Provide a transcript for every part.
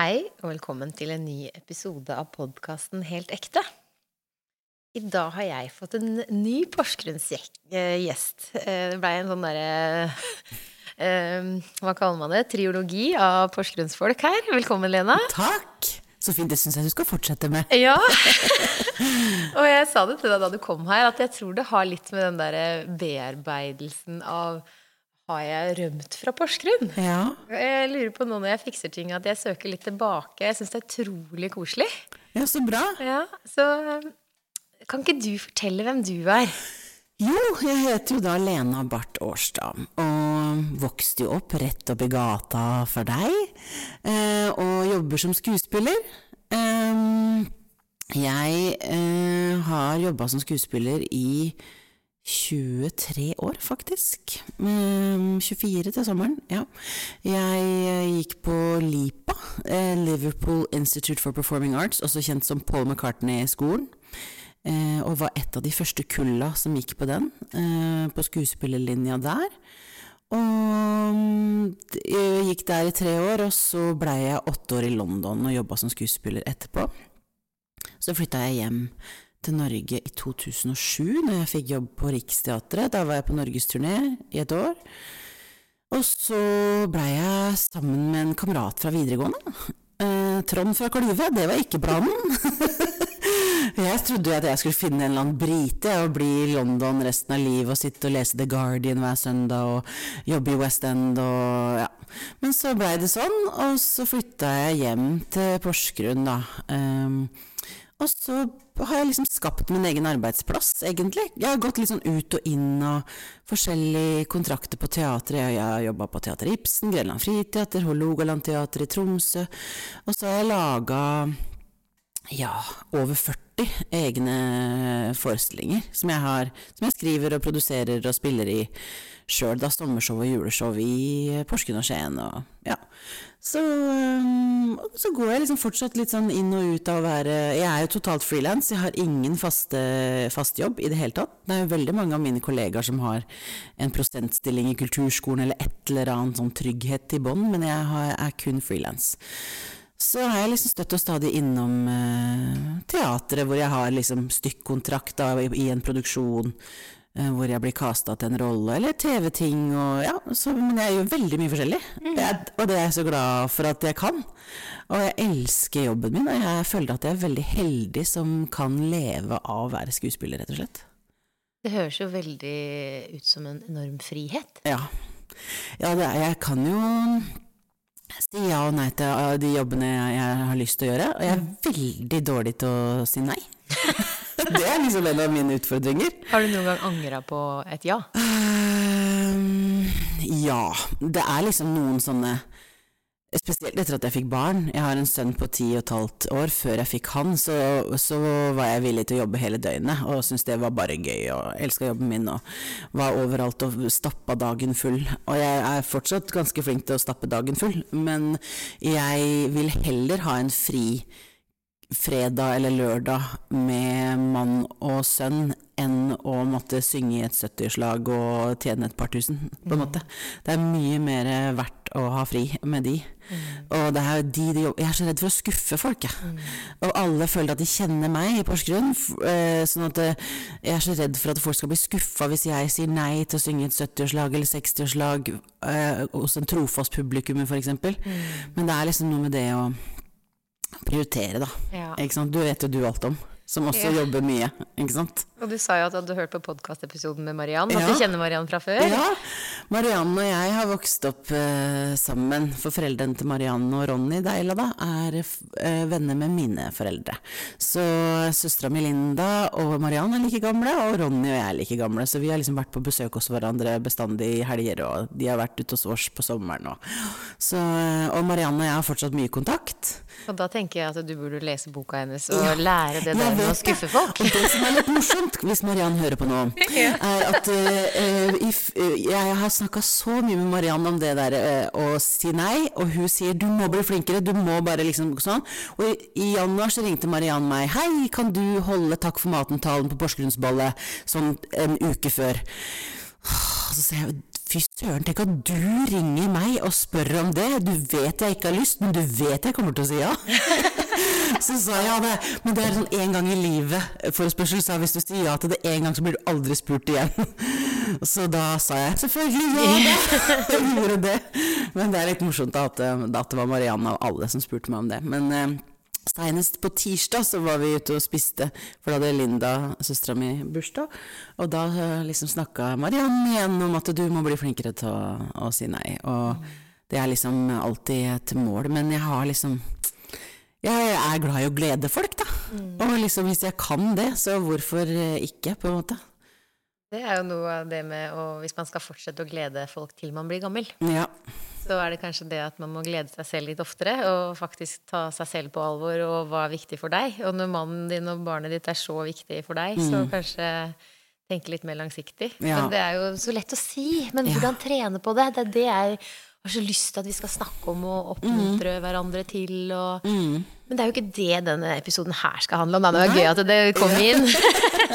Hei, og velkommen til en ny episode av podkasten Helt ekte. I dag har jeg fått en ny Porsgrunns-gjest. Det blei en sånn derre eh, Hva kaller man det? Triologi av porsgrunnsfolk her. Velkommen, Lena. Takk! Så fint. Det syns jeg du skal fortsette med. Ja. og jeg sa det til deg da du kom her, at jeg tror det har litt med den derre bearbeidelsen av har jeg rømt fra Porsgrunn? Ja. Jeg lurer på nå når jeg fikser ting, at jeg søker litt tilbake. Jeg syns det er utrolig koselig. ja, så bra. Ja, Så kan ikke du fortelle hvem du er? Jo, jeg heter jo da Lena Barth Årstad, og vokste jo opp rett opp i gata for deg, eh, og jobber som skuespiller. Jeg eh, har jobba som skuespiller i 23 år, faktisk. Mm, 24 til sommeren, ja. Jeg eh, gikk på LIPA, eh, Liverpool Institute for Performing Arts, også kjent som Paul McCartney-skolen. Eh, og var et av de første kulla som gikk på den, på skuespillerlinja der. Og jeg gikk der i tre år, og så blei jeg åtte år i London og jobba som skuespiller etterpå. Så flytta jeg hjem til Norge i 2007, når jeg fikk jobb på Riksteatret. Da var jeg på norgesturné i et år. Og så blei jeg sammen med en kamerat fra videregående. Eh, Trond fra Klyve, det var ikke planen. jeg trodde jo at jeg skulle finne en eller annen brite og bli i London resten av livet og sitte og lese The Guardian hver søndag og jobbe i West End og ja. Men så blei det sånn, og så flytta jeg hjem til Porsgrunn, da. Um, og så har jeg liksom skapt min egen arbeidsplass, egentlig. Jeg har gått litt sånn ut og inn av forskjellige kontrakter på teatret. Jeg har jobba på Teater Ibsen, Grenland Friteater, Hålogaland Teater i Tromsø. Og så har jeg laga ja, over 40 egne forestillinger som jeg, har, som jeg skriver og produserer og spiller i sjøl. Sommershow og juleshow i Porsgrunn og Skien og ja. Så, um, så går jeg liksom fortsatt litt sånn inn og ut av å være Jeg er jo totalt frilans, jeg har ingen fast, fast jobb i det hele tatt. Det er jo veldig mange av mine kollegaer som har en prosentstilling i kulturskolen eller et eller annet sånn trygghet i bånn, men jeg har, er kun frilans. Så er jeg liksom støtt og stadig innom eh, teatret, hvor jeg har liksom stykkontrakt da, i, i en produksjon. Eh, hvor jeg blir casta til en rolle, eller TV-ting og ja. Så, men jeg gjør veldig mye forskjellig. Jeg, og det er jeg så glad for at jeg kan. Og jeg elsker jobben min, og jeg føler at jeg er veldig heldig som kan leve av å være skuespiller, rett og slett. Det høres jo veldig ut som en enorm frihet. Ja. Ja, det er, jeg kan jo si ja og nei til uh, de jobbene jeg, jeg har lyst til å gjøre, og jeg er veldig dårlig til å si nei. det er liksom en av mine utfordringer. Har du noen gang angra på et ja? Ehm, ja. Det er liksom noen sånne Spesielt etter at jeg fikk barn. Jeg har en sønn på ti og et halvt år. Før jeg fikk han, så, så var jeg villig til å jobbe hele døgnet, og syntes det var bare gøy, og elska jobben min, og var overalt og stappa dagen full. Og jeg er fortsatt ganske flink til å stappe dagen full, men jeg vil heller ha en fri fredag eller lørdag med mann og sønn enn å måtte synge i et 70-årslag og tjene et par tusen, på en måte. Det er mye mer verdt å ha fri med de. Og det er de, de Jeg er så redd for å skuffe folk, jeg. Og alle føler at de kjenner meg i Porsgrunn. eh, Sånn at eh, jeg er så redd for at folk skal bli skuffa hvis jeg sier nei til å synge et 70-årslag eller 60-årslag eh, hos en trofast publikum, f.eks. Men det er liksom noe med det å prioritere, da. Ja. Ikke sant? Du vet jo du alt om, som også Ja. jobber mye, ikke sant? Og du sa jo at du hadde hørt på podkastepisoden med Mariann, at Ja. du kjenner Mariann fra før. Ja, Marianne og jeg har vokst opp uh, sammen, for foreldrene til Marianne og Ronny Deila da, er eh, venner med mine foreldre. Så søstera mi Linda og Marianne er like gamle, og Ronny og jeg er like gamle, så vi har liksom vært på besøk hos hverandre bestandig i helger, og de har vært ute hos oss på sommeren òg. så, eh, Og Marianne og jeg har fortsatt mye kontakt. Og da tenker jeg at du burde lese boka hennes og lære det der med å skuffe folk. Og det som er litt morsomt, hvis Mariann hører på nå, er at uh, if, eh, jeg har snakka så mye med Mariann om det der uh, å si nei, og hun sier du må bli flinkere, du må bare liksom sånn. Og i, i januar så ringte Mariann meg, hei, kan du holde Takk for maten-talen på Porsgrunnsballet sånn en uke før? Så sier jeg Fy søren, tenk at du ringer meg og spør om det. Du vet jeg ikke har lyst, men du vet jeg kommer til å si ja. så sa jeg ja, det, men det er sånn en gang i livet forespørsel, sa hvis du sier ja til det én gang, så blir du aldri spurt igjen. så da sa jeg selvfølgelig ja! Jeg gjorde det. Men det er litt morsomt eh, at det var Marianne av alle som spurte meg om det. Men eh, Senest på tirsdag så var vi ute og spiste, for da hadde Linda, søstera mi, bursdag. Og da eh, liksom snakka Mariann igjen om at du må bli flinkere til å, å si nei. Og det er liksom alltid et mål. Men jeg har liksom Jeg er glad i å glede folk, da. Og liksom hvis jeg kan det, så hvorfor ikke, på en måte. Det er jo noe av det med å Hvis man skal fortsette å glede folk til man blir gammel, Ja. Så er det kanskje det at man må glede seg selv litt oftere, og faktisk ta seg selv på alvor, og hva er viktig for deg. Og når mannen din og barnet ditt er så viktig for deg, så kanskje tenke litt mer langsiktig. Mm. Ja. Men det er jo så lett å si. Men hvordan trene på det? Det er det jeg har så lyst til at vi skal snakke om og oppmuntre Mm. hverandre til. Og... Men det er jo ikke det denne episoden her skal handle om. Det var gøy at det kom inn.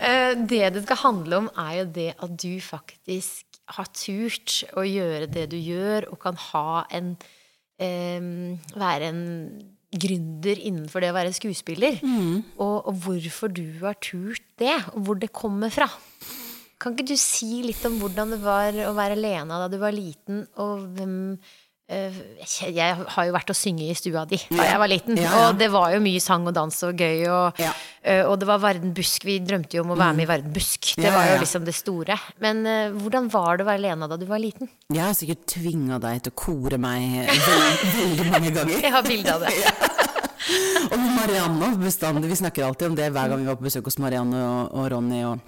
Eh, det det skal handle om, er jo det at du faktisk har turt å gjøre det du gjør, og kan ha en eh, Være en gründer innenfor det å være skuespiller. Og, og hvorfor du har turt det, og hvor det kommer fra. Kan ikke du si litt om hvordan det var å være Lena da du var liten, og hvem Jeg har jo vært og synge i stua di da jeg var liten, Ja, ja. og det var jo mye sang og dans og gøy, og, Ja. eh, og det var Verden Busk. Vi drømte jo om å være med i Verden Busk. Det var jo liksom det store. Men eh, hvordan var det å være Lena da du var liten? Jeg har sikkert tvinga deg til å kore meg veldig, veldig mange ganger. Jeg har bilde av det. Og Marianne bestandig, vi snakker alltid om det hver gang vi var på besøk hos Marianne og, og Ronny. og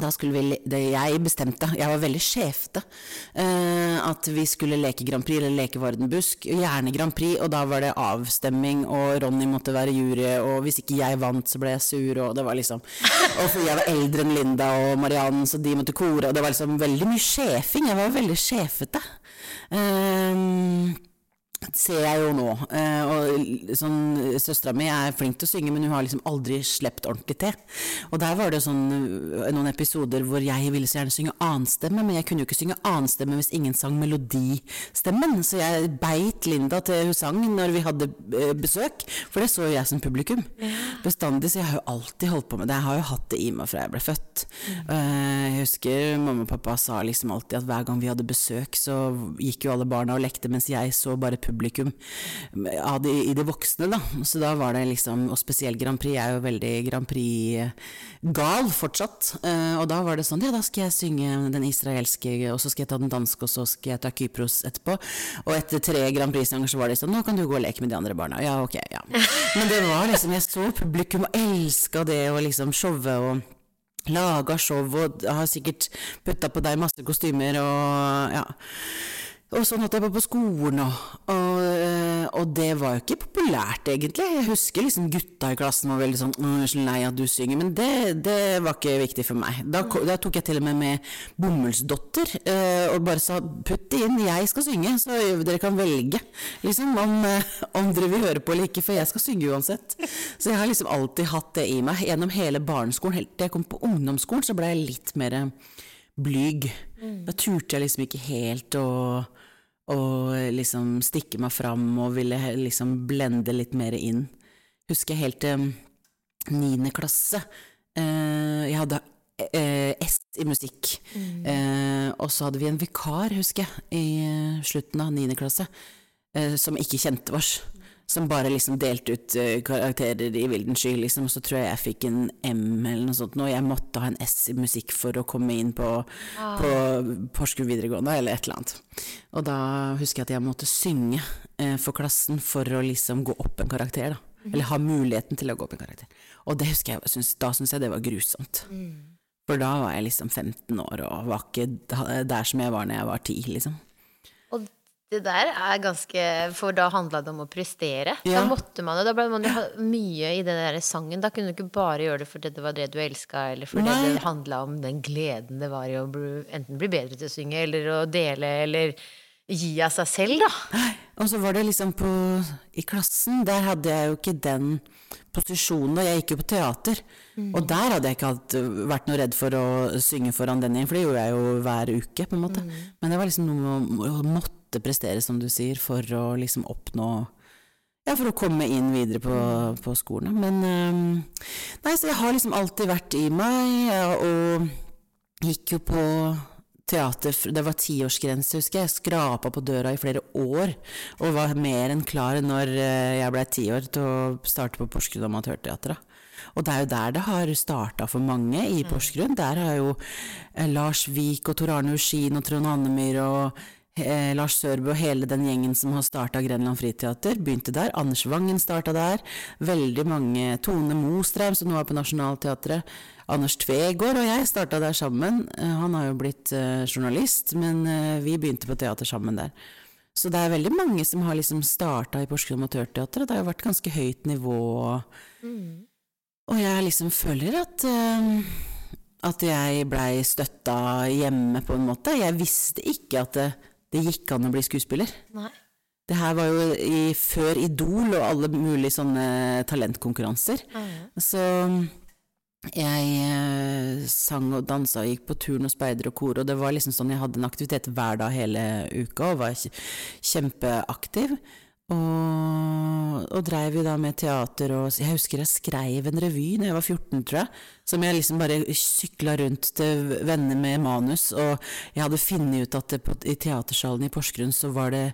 da skulle vi, det jeg bestemte, jeg var veldig sjefete, eh, at vi skulle leke Grand Prix eller leke Varden Busk, gjerne Grand Prix, og da var det avstemming, og Ronny måtte være jury, og hvis ikke jeg vant så ble jeg sur, og det var liksom, og fordi jeg var eldre enn Linda og Marianne, så de måtte kore, og det var liksom veldig mye sjefing, jeg var veldig sjefete. Eh, ser jeg jo nå. Eh, og sånn, Søstera mi er flink til å synge, men hun har liksom aldri sluppet ordentlig til. Og der var det sånn, eh, noen episoder hvor jeg ville så gjerne synge annenstemme, men jeg kunne jo ikke synge annenstemme hvis ingen sang melodistemmen. Så jeg beit Linda til hun sang når vi hadde eh, besøk, for det så jo jeg som publikum. Bestandig, så jeg har jo alltid holdt på med det. Jeg har jo hatt det i meg fra jeg ble født. Eh, jeg husker mamma og pappa sa liksom alltid at hver gang vi hadde besøk, så gikk jo alle barna og lekte, mens jeg så bare publikum av de, i de voksne, da. Så da var det liksom, og spesielt Grand Prix, jeg er jo veldig Grand Prix-gal fortsatt. Eh, og da var det sånn, ja da skal jeg synge den israelske, og så skal jeg ta den danske, og så skal jeg ta Kypros etterpå. Og etter tre Grand Prix-sanger så var det sånn, nå kan du gå og leke med de andre barna. Ja, ok, ja. Men det var liksom, jeg så publikum og elska det, og liksom showet og laga show og har sikkert putta på deg masse kostymer og ja. Og sånn at jeg var på skolen og, og, eh, og det var jo ikke populært egentlig. Jeg husker liksom gutta i klassen var veldig sånn «Å, 'Jeg er så lei at du synger', men det, det var ikke viktig for meg. Da, da tok jeg til og med med bomullsdotter uh, og bare sa 'putt det inn, jeg skal synge', så dere kan velge liksom om, eh, om dere vil høre på eller ikke, for jeg skal synge uansett. Så jeg har liksom alltid hatt det i meg. Gjennom hele barneskolen, helt til jeg kom på ungdomsskolen, så ble jeg litt mer blyg. Da turte jeg liksom ikke helt å, å liksom stikke meg fram og ville liksom blende litt mer inn. Husker jeg helt til niende klasse. Eh, jeg hadde eh, S i musikk. Mm. og så hadde vi en vikar, husker jeg, i eh, slutten av niende klasse, eh, som ikke kjente oss. Som bare liksom delte ut eh, karakterer i vilden sky, liksom. Så tror jeg jeg fikk en M eller noe sånt, og jeg måtte ha en S i musikk for å komme inn på, på Porsgrunn videregående, eller et eller annet. Og da husker jeg at jeg måtte synge eh, for klassen for å liksom gå opp en karakter, da. Eller ha muligheten til å gå opp en karakter. Og det husker jeg, synes, da syns jeg det var grusomt. For da var jeg liksom 15 år og var ikke der som jeg var når jeg var 10, liksom. Og det der er ganske For da handla det om å prestere. Da måtte man jo Da ble man jo mye i den der sangen. Da kunne du ikke bare gjøre det fordi det var det du elska, eller fordi Nei. det handla om den gleden det var i å bli, enten bli bedre til å synge, eller å dele, eller gi av seg selv, da. Og så var det liksom på I klassen, der hadde jeg jo ikke den posisjonen Og Jeg gikk jo på teater. Og der hadde jeg ikke hatt, vært noe redd for å synge foran den igjen, for det gjorde jeg jo hver uke, på en måte. Men det var liksom noe å måtte prestere, som du sier, for å liksom oppnå ja, for å komme inn videre på, på skolen. Men um, Nei, så jeg har liksom alltid vært i meg, og gikk jo på teater Det var tiårsgrense, husker jeg. Jeg skrapa på døra i flere år, og var mer enn klar når øh, jeg blei ti år til å starte på Porsgrunn Amatørteater. Og det er jo der det har starta for mange i Porsgrunn. Der har jo eh, Lars Vik og Tor Arne Uskin og Trond Hannemyr og eh, Lars Sørbø og hele den gjengen som har starta Grenland Friteater, begynte der. Anders Wangen starta der. Veldig mange Tone Mostreim, som nå er på Nationaltheatret. Anders Tvegård og jeg starta der sammen. Eh, Han har jo blitt eh, journalist, men eh, vi begynte på teater sammen der. Så det er veldig mange som har liksom starta i Porsgrunn Amatørteater, og det har jo vært ganske høyt nivå. Og jeg liksom føler at eh, at jeg blei støtta hjemme, på en måte. Jeg visste ikke at det, det gikk an å bli skuespiller. Nei. Det her var jo i, før Idol og alle mulige sånne talentkonkurranser. Så jeg eh, sang og dansa og gikk på turn og speider og kor, og det var liksom sånn jeg hadde en aktivitet hver dag hele uka og var kj- kjempeaktiv. Og, og dreiv jo da med teater og Jeg husker jeg skreiv en revy da jeg var 14, tror jeg. Som jeg liksom bare sykla rundt til venner med manus. Og jeg hadde funnet ut at det på, i teatersalen i Porsgrunn så var det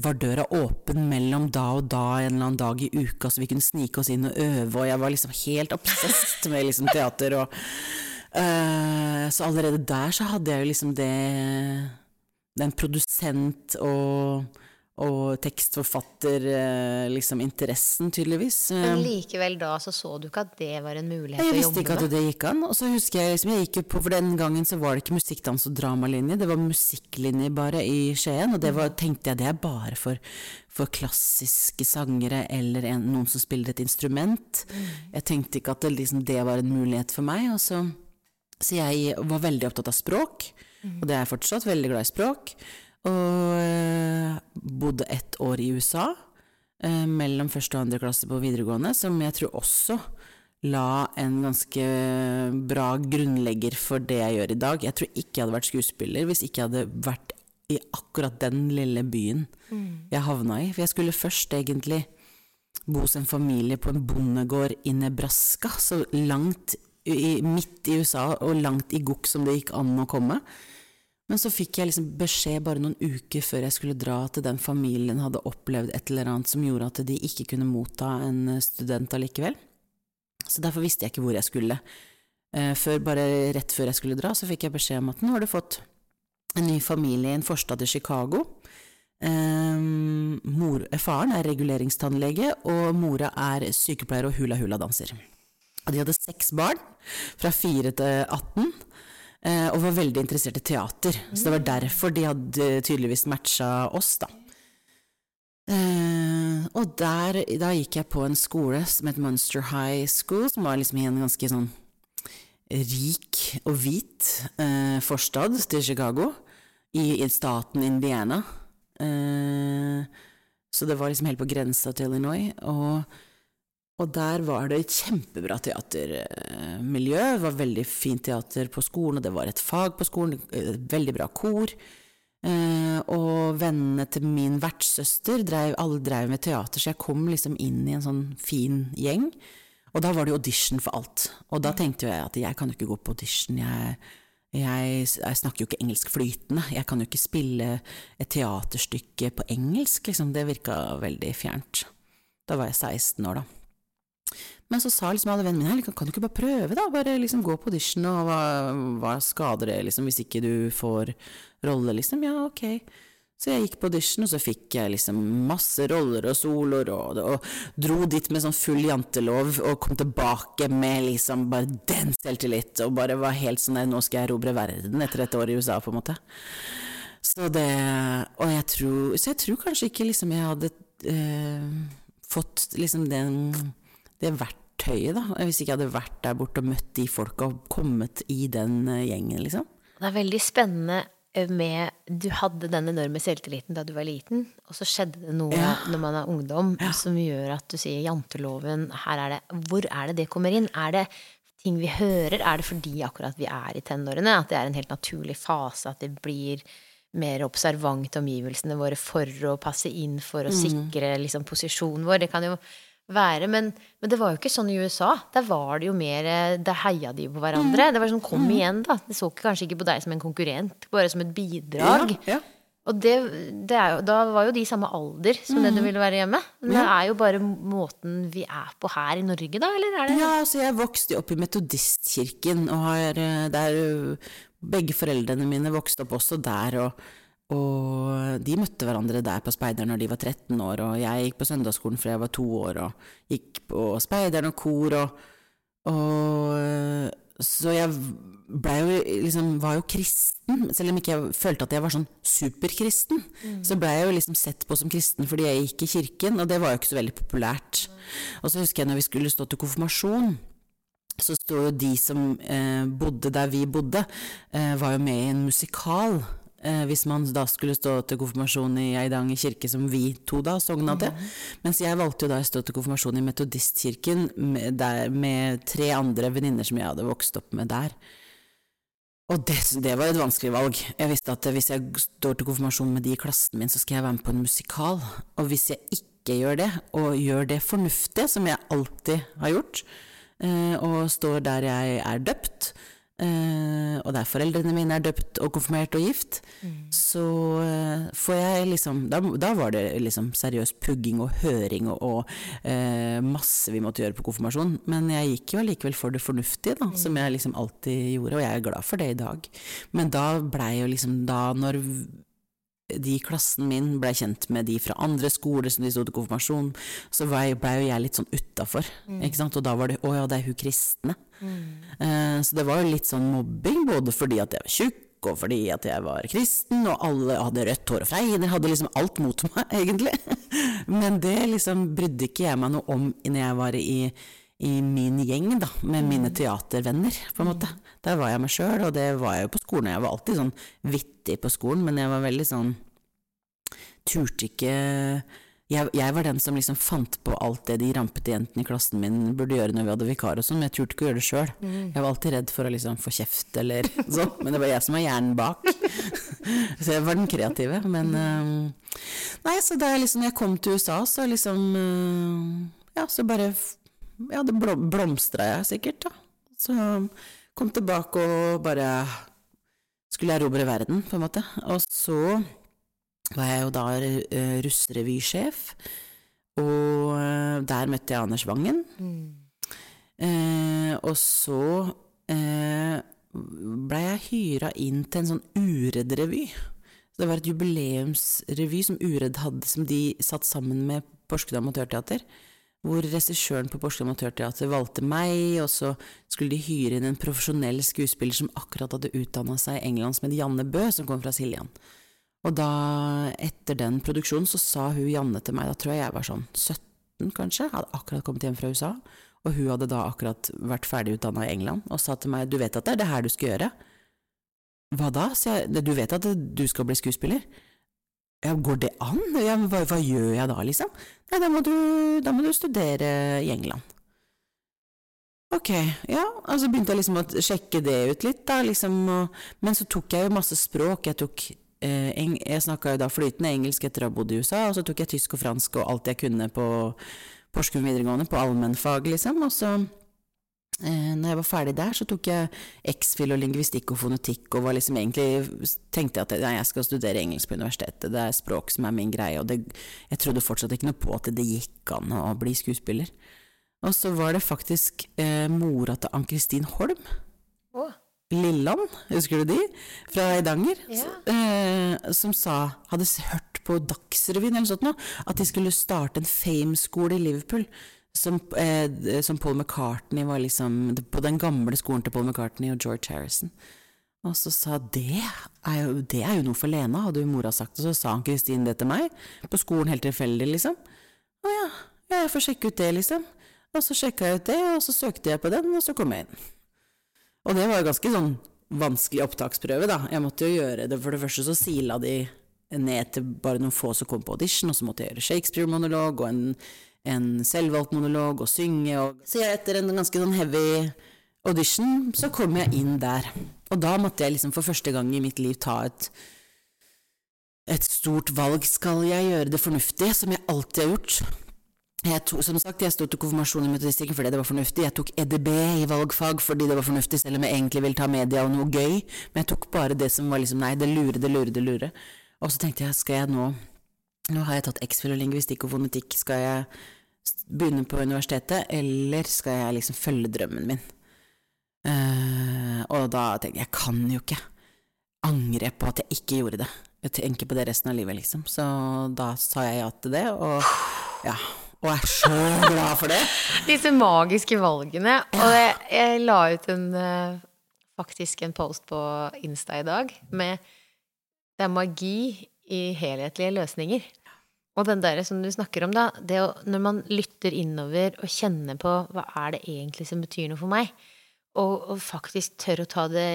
var døra åpen mellom da og da en eller annen dag i uka, så vi kunne snike oss inn og øve, og jeg var liksom helt obsessed med liksom teater og uh, Så allerede der så hadde jeg jo liksom det Den produsent og og tekstforfatter, eh, liksom interessen, tydeligvis. Men Eh, likevel da så så du ikke at det var en mulighet jeg visste ikke at det gikk an. Og så husker jeg liksom, jeg gikk jo på, for den gangen så var det ikke musikkdans- og dramalinje, det var musikklinje bare i Skien. Og det var, tenkte jeg det er bare for, for klassiske sangere eller en, noen som spiller et instrument. Jeg tenkte ikke at det, liksom, det var en mulighet for meg. Og så, så jeg var veldig opptatt av språk, og det er jeg fortsatt, veldig glad i språk. Og øh, bodde ett år i USA, eh, mellom første og andre klasse på videregående, som jeg tror også la en ganske bra grunnlegger for det jeg gjør i dag. Jeg tror ikke jeg hadde vært skuespiller hvis ikke jeg hadde vært i akkurat den lille byen jeg havna i. For jeg skulle først egentlig bo hos en familie på en bondegård i Nebraska, så langt i, midt i USA og langt i gokk som det gikk an å komme. Men så fikk jeg liksom beskjed bare noen uker før jeg skulle dra at den familien hadde opplevd et eller annet som gjorde at de ikke kunne motta en student allikevel. Så derfor visste jeg ikke hvor jeg skulle. Eh, Før, bare rett før jeg skulle dra, så fikk jeg beskjed om at nå har du fått en ny familie i en forstad i Chicago. Eh, mor, faren er reguleringstannlege, og mora er sykepleier og hula-hula-danser. Og de hadde seks barn, fra fire til 18, eh, og var veldig interessert i teater. Så det var derfor de hadde tydeligvis matcha oss, da. Eh, og der, da gikk jeg på en skole som het Munster High School, som var liksom i en ganske sånn rik og hvit eh, forstad til Chicago, i, i staten Indiana. Eh, så det var liksom helt på grensa til Illinois. Og, og der var det et kjempebra teatermiljø. Det var veldig fint teater på skolen, og det var et fag på skolen. eh, Veldig bra kor. Eh, og vennene til min vertssøster drev, alle drev med teater, så jeg kom liksom inn i en sånn fin gjeng. Og da var det audition for alt. Og da tenkte jeg at jeg kan jo ikke gå på audition. Jeg, jeg, jeg snakker jo ikke engelsk flytende. Jeg kan jo ikke spille et teaterstykke på engelsk, liksom. Det virka veldig fjernt. Da var jeg 16 år, da. Men så sa liksom alle vennene mine kan, kan du ikke bare prøve, da? Bare liksom gå på audition, og hva, hva skader det, liksom, hvis ikke du får rolle, liksom? Ja, ok. Så jeg gikk på audition, og så fikk jeg liksom masse roller og soloer, og, og dro dit med sånn full jantelov, og kom tilbake med liksom bare den selvtillit, og bare var helt sånn nå skal jeg erobre verden etter et år i USA, på en måte. Så det Og jeg tror Så jeg tror kanskje ikke liksom jeg hadde eh, fått liksom den det verktøyet, da, hvis ikke jeg hadde vært der borte og møtt de folka og kommet i den eh, gjengen, liksom. Det er veldig spennende eh, med Du hadde den enorme selvtilliten da du var liten, og så skjedde det noe Ja. når man er ungdom som gjør at du sier janteloven, her er det Hvor er det det kommer inn? Er det ting vi hører? Er det fordi akkurat vi er i tenårene? At det er en helt naturlig fase? At det blir mer observant til omgivelsene våre for å passe inn, for å sikre liksom, posisjonen vår? Det kan jo være, men, men det var jo ikke sånn i USA. Der var det jo mer eh, Der heia de på hverandre. Det var sånn kom igjen, da. De så kanskje ikke på deg som en konkurrent, bare som et bidrag. Ja, ja. Og det, det jo, da var jo de samme alder som det du ville være hjemme. Men det er jo bare måten vi er på her i Norge, da, eller er det Ja, altså jeg vokste opp i metodistkirken, og har eh, der Begge foreldrene mine vokste opp også der, og, og de møtte hverandre der på Speideren når de var 13 år, og jeg gikk på søndagsskolen fra jeg var to år, og gikk på Speideren og kor, og, og så jeg blei jo liksom, var jo kristen, selv om ikke jeg følte at jeg var sånn superkristen. Så ble jeg jo liksom sett på som kristen fordi jeg gikk i kirken, og det var jo ikke så veldig populært. Og så husker jeg når vi skulle stå til konfirmasjon, så sto jo de som eh, bodde der vi bodde, eh, var jo med i en musikal. Eh, hvis man da skulle stå til konfirmasjon i Eidanger kirke, som vi to da sogna til. Mens jeg valgte jo da å stå til konfirmasjon i Metodistkirken med, der, med tre andre venninner som jeg hadde vokst opp med der. Og det, det var et vanskelig valg. Jeg visste at hvis jeg står til konfirmasjon med de i klassen min, så skal jeg være med på en musikal. Og hvis jeg ikke gjør det, og gjør det fornuftige, som jeg alltid har gjort, eh, og står der jeg er døpt, eh, og der foreldrene mine er døpt og konfirmert og gift, så uh, får jeg liksom da, da var det liksom seriøs pugging og høring og, og uh, masse vi måtte gjøre på konfirmasjon. Men jeg gikk jo allikevel for det fornuftige, da, som jeg liksom alltid gjorde, og jeg er glad for det i dag. Men da blei jo liksom da når de i klassen min blei kjent med de fra andre skoler som de sto til konfirmasjon, så blei ble jo jeg litt sånn utafor. ikke sant? Og da var det 'å ja, det er hun kristne'. Eh, så det var jo litt sånn mobbing, både fordi at jeg var tjukk, og fordi at jeg var kristen, og alle hadde rødt hår og fregner, hadde liksom alt mot meg, egentlig. Men det liksom brydde ikke jeg meg noe om når jeg var i, i min gjeng, da, med mine teatervenner, på en måte. Der var jeg meg sjøl, og det var jeg jo på skolen. Jeg var alltid sånn vittig på skolen, men jeg var veldig sånn Turte ikke jeg, jeg var den som liksom fant på alt det de rampete jentene i klassen min burde gjøre når vi hadde vikar og sånn, men jeg turte ikke å gjøre det sjøl. Jeg var alltid redd for å liksom få kjeft eller sånn, men det var jeg som var hjernen bak. så jeg var den kreative. Men um, Nei, så da jeg liksom jeg kom til USA, så liksom uh, Ja, så bare Ja, det blom, blomstra jeg sikkert, da. Så kom tilbake og bare skulle erobre verden, på en måte. Og så var jeg jo da uh, russrevysjef, og eh, der møtte jeg Anders Wangen. Eh, og så eh, blei jeg hyra inn til en sånn Uredd-revy. Så det var et jubileumsrevy som Uredd hadde, som de satt sammen med Porsgrunn Amatørteater. Hvor regissøren på Porsgrunn Amatørteater valgte meg, og så skulle de hyre inn en profesjonell skuespiller som akkurat hadde utdanna seg i England, som het Janne Bø, som kom fra Siljan. Og da, etter den produksjonen, så sa hun Janne til meg, da tror jeg jeg var sånn 17 kanskje, hadde akkurat kommet hjem fra USA, og hun hadde da akkurat vært ferdigutdanna i England, og sa til meg, du vet at det er det her du skal gjøre? Hva da? sier jeg, du vet at du skal bli skuespiller? Ja, går det an? Ja, hva, hva gjør jeg da, liksom? Nei, da må, du, da må du studere i England. Ok, ja, og så begynte jeg liksom å sjekke det ut litt, da, liksom, og, men så tok jeg jo masse språk. Jeg tok eh, Jeg snakka jo da flytende engelsk etter å ha bodd i USA, og så tok jeg tysk og fransk og alt jeg kunne på Porsgrunn videregående, på allmennfag, liksom, og så når jeg var ferdig der, så tok jeg X-fil og lingvistikk og fonetikk, og var liksom egentlig tenkte jeg at nei, jeg skal studere engelsk på universitetet, det er språk som er min greie, og det, jeg trodde fortsatt ikke noe på at det gikk an å bli skuespiller. Og så var det faktisk eh, mora til Ann-Kristin Holm, Oh. Lilland, husker du de? Fra Eidanger. Ja. Eh, som sa, hadde hørt på Dagsrevyen eller sånt noe, at de skulle starte en Fame-skole i Liverpool. Som, eh, som Paul McCartney var liksom På den gamle skolen til Paul McCartney og George Harrison. Og så sa det er jo, det er jo noe for Lena, hadde jo mora sagt. Og så sa han Kristin det til meg, på skolen helt tilfeldig, liksom. Å ja, ja, jeg får sjekke ut det, liksom. Og så sjekka jeg ut det, og så søkte jeg på den, og så kom jeg inn. Og det var jo ganske sånn vanskelig opptaksprøve, da. Jeg måtte jo gjøre det. For det første så sila de ned til bare noen få som kom på audition, og så måtte jeg gjøre Shakespeare-monolog og en, en selvvalgt monolog og synge og Så jeg, etter en ganske sånn heavy audition, så kom jeg inn der. Og da måtte jeg liksom for første gang i mitt liv ta et et stort valg. Skal jeg gjøre det fornuftig, som jeg alltid har gjort? Tok, som sagt, jeg sto til konfirmasjon i metodistikken fordi det var fornuftig. Jeg tok EDB i valgfag fordi det var fornuftig, selv om jeg egentlig ville ta media og noe gøy. Men jeg tok bare det som var liksom nei, det lure, det lure, det lure. Og så tenkte jeg, skal jeg nå Nå har jeg tatt X-fil og lingvistikk og fonetikk, skal jeg begynne på universitetet, eller skal jeg liksom følge drømmen min? Uh, og da tenkte jeg, jeg kan jo ikke angre på at jeg ikke gjorde det. Jeg tenker på det resten av livet, liksom. Så da sa jeg ja til det, og ja. Og er så glad for det. Disse magiske valgene. Og jeg, jeg la ut en uh, faktisk en post på Insta i dag med Det er magi i helhetlige løsninger. Og den der som du snakker om, da, det å, når man lytter innover og kjenner på hva er det egentlig som betyr noe for meg, og, og faktisk tør å ta det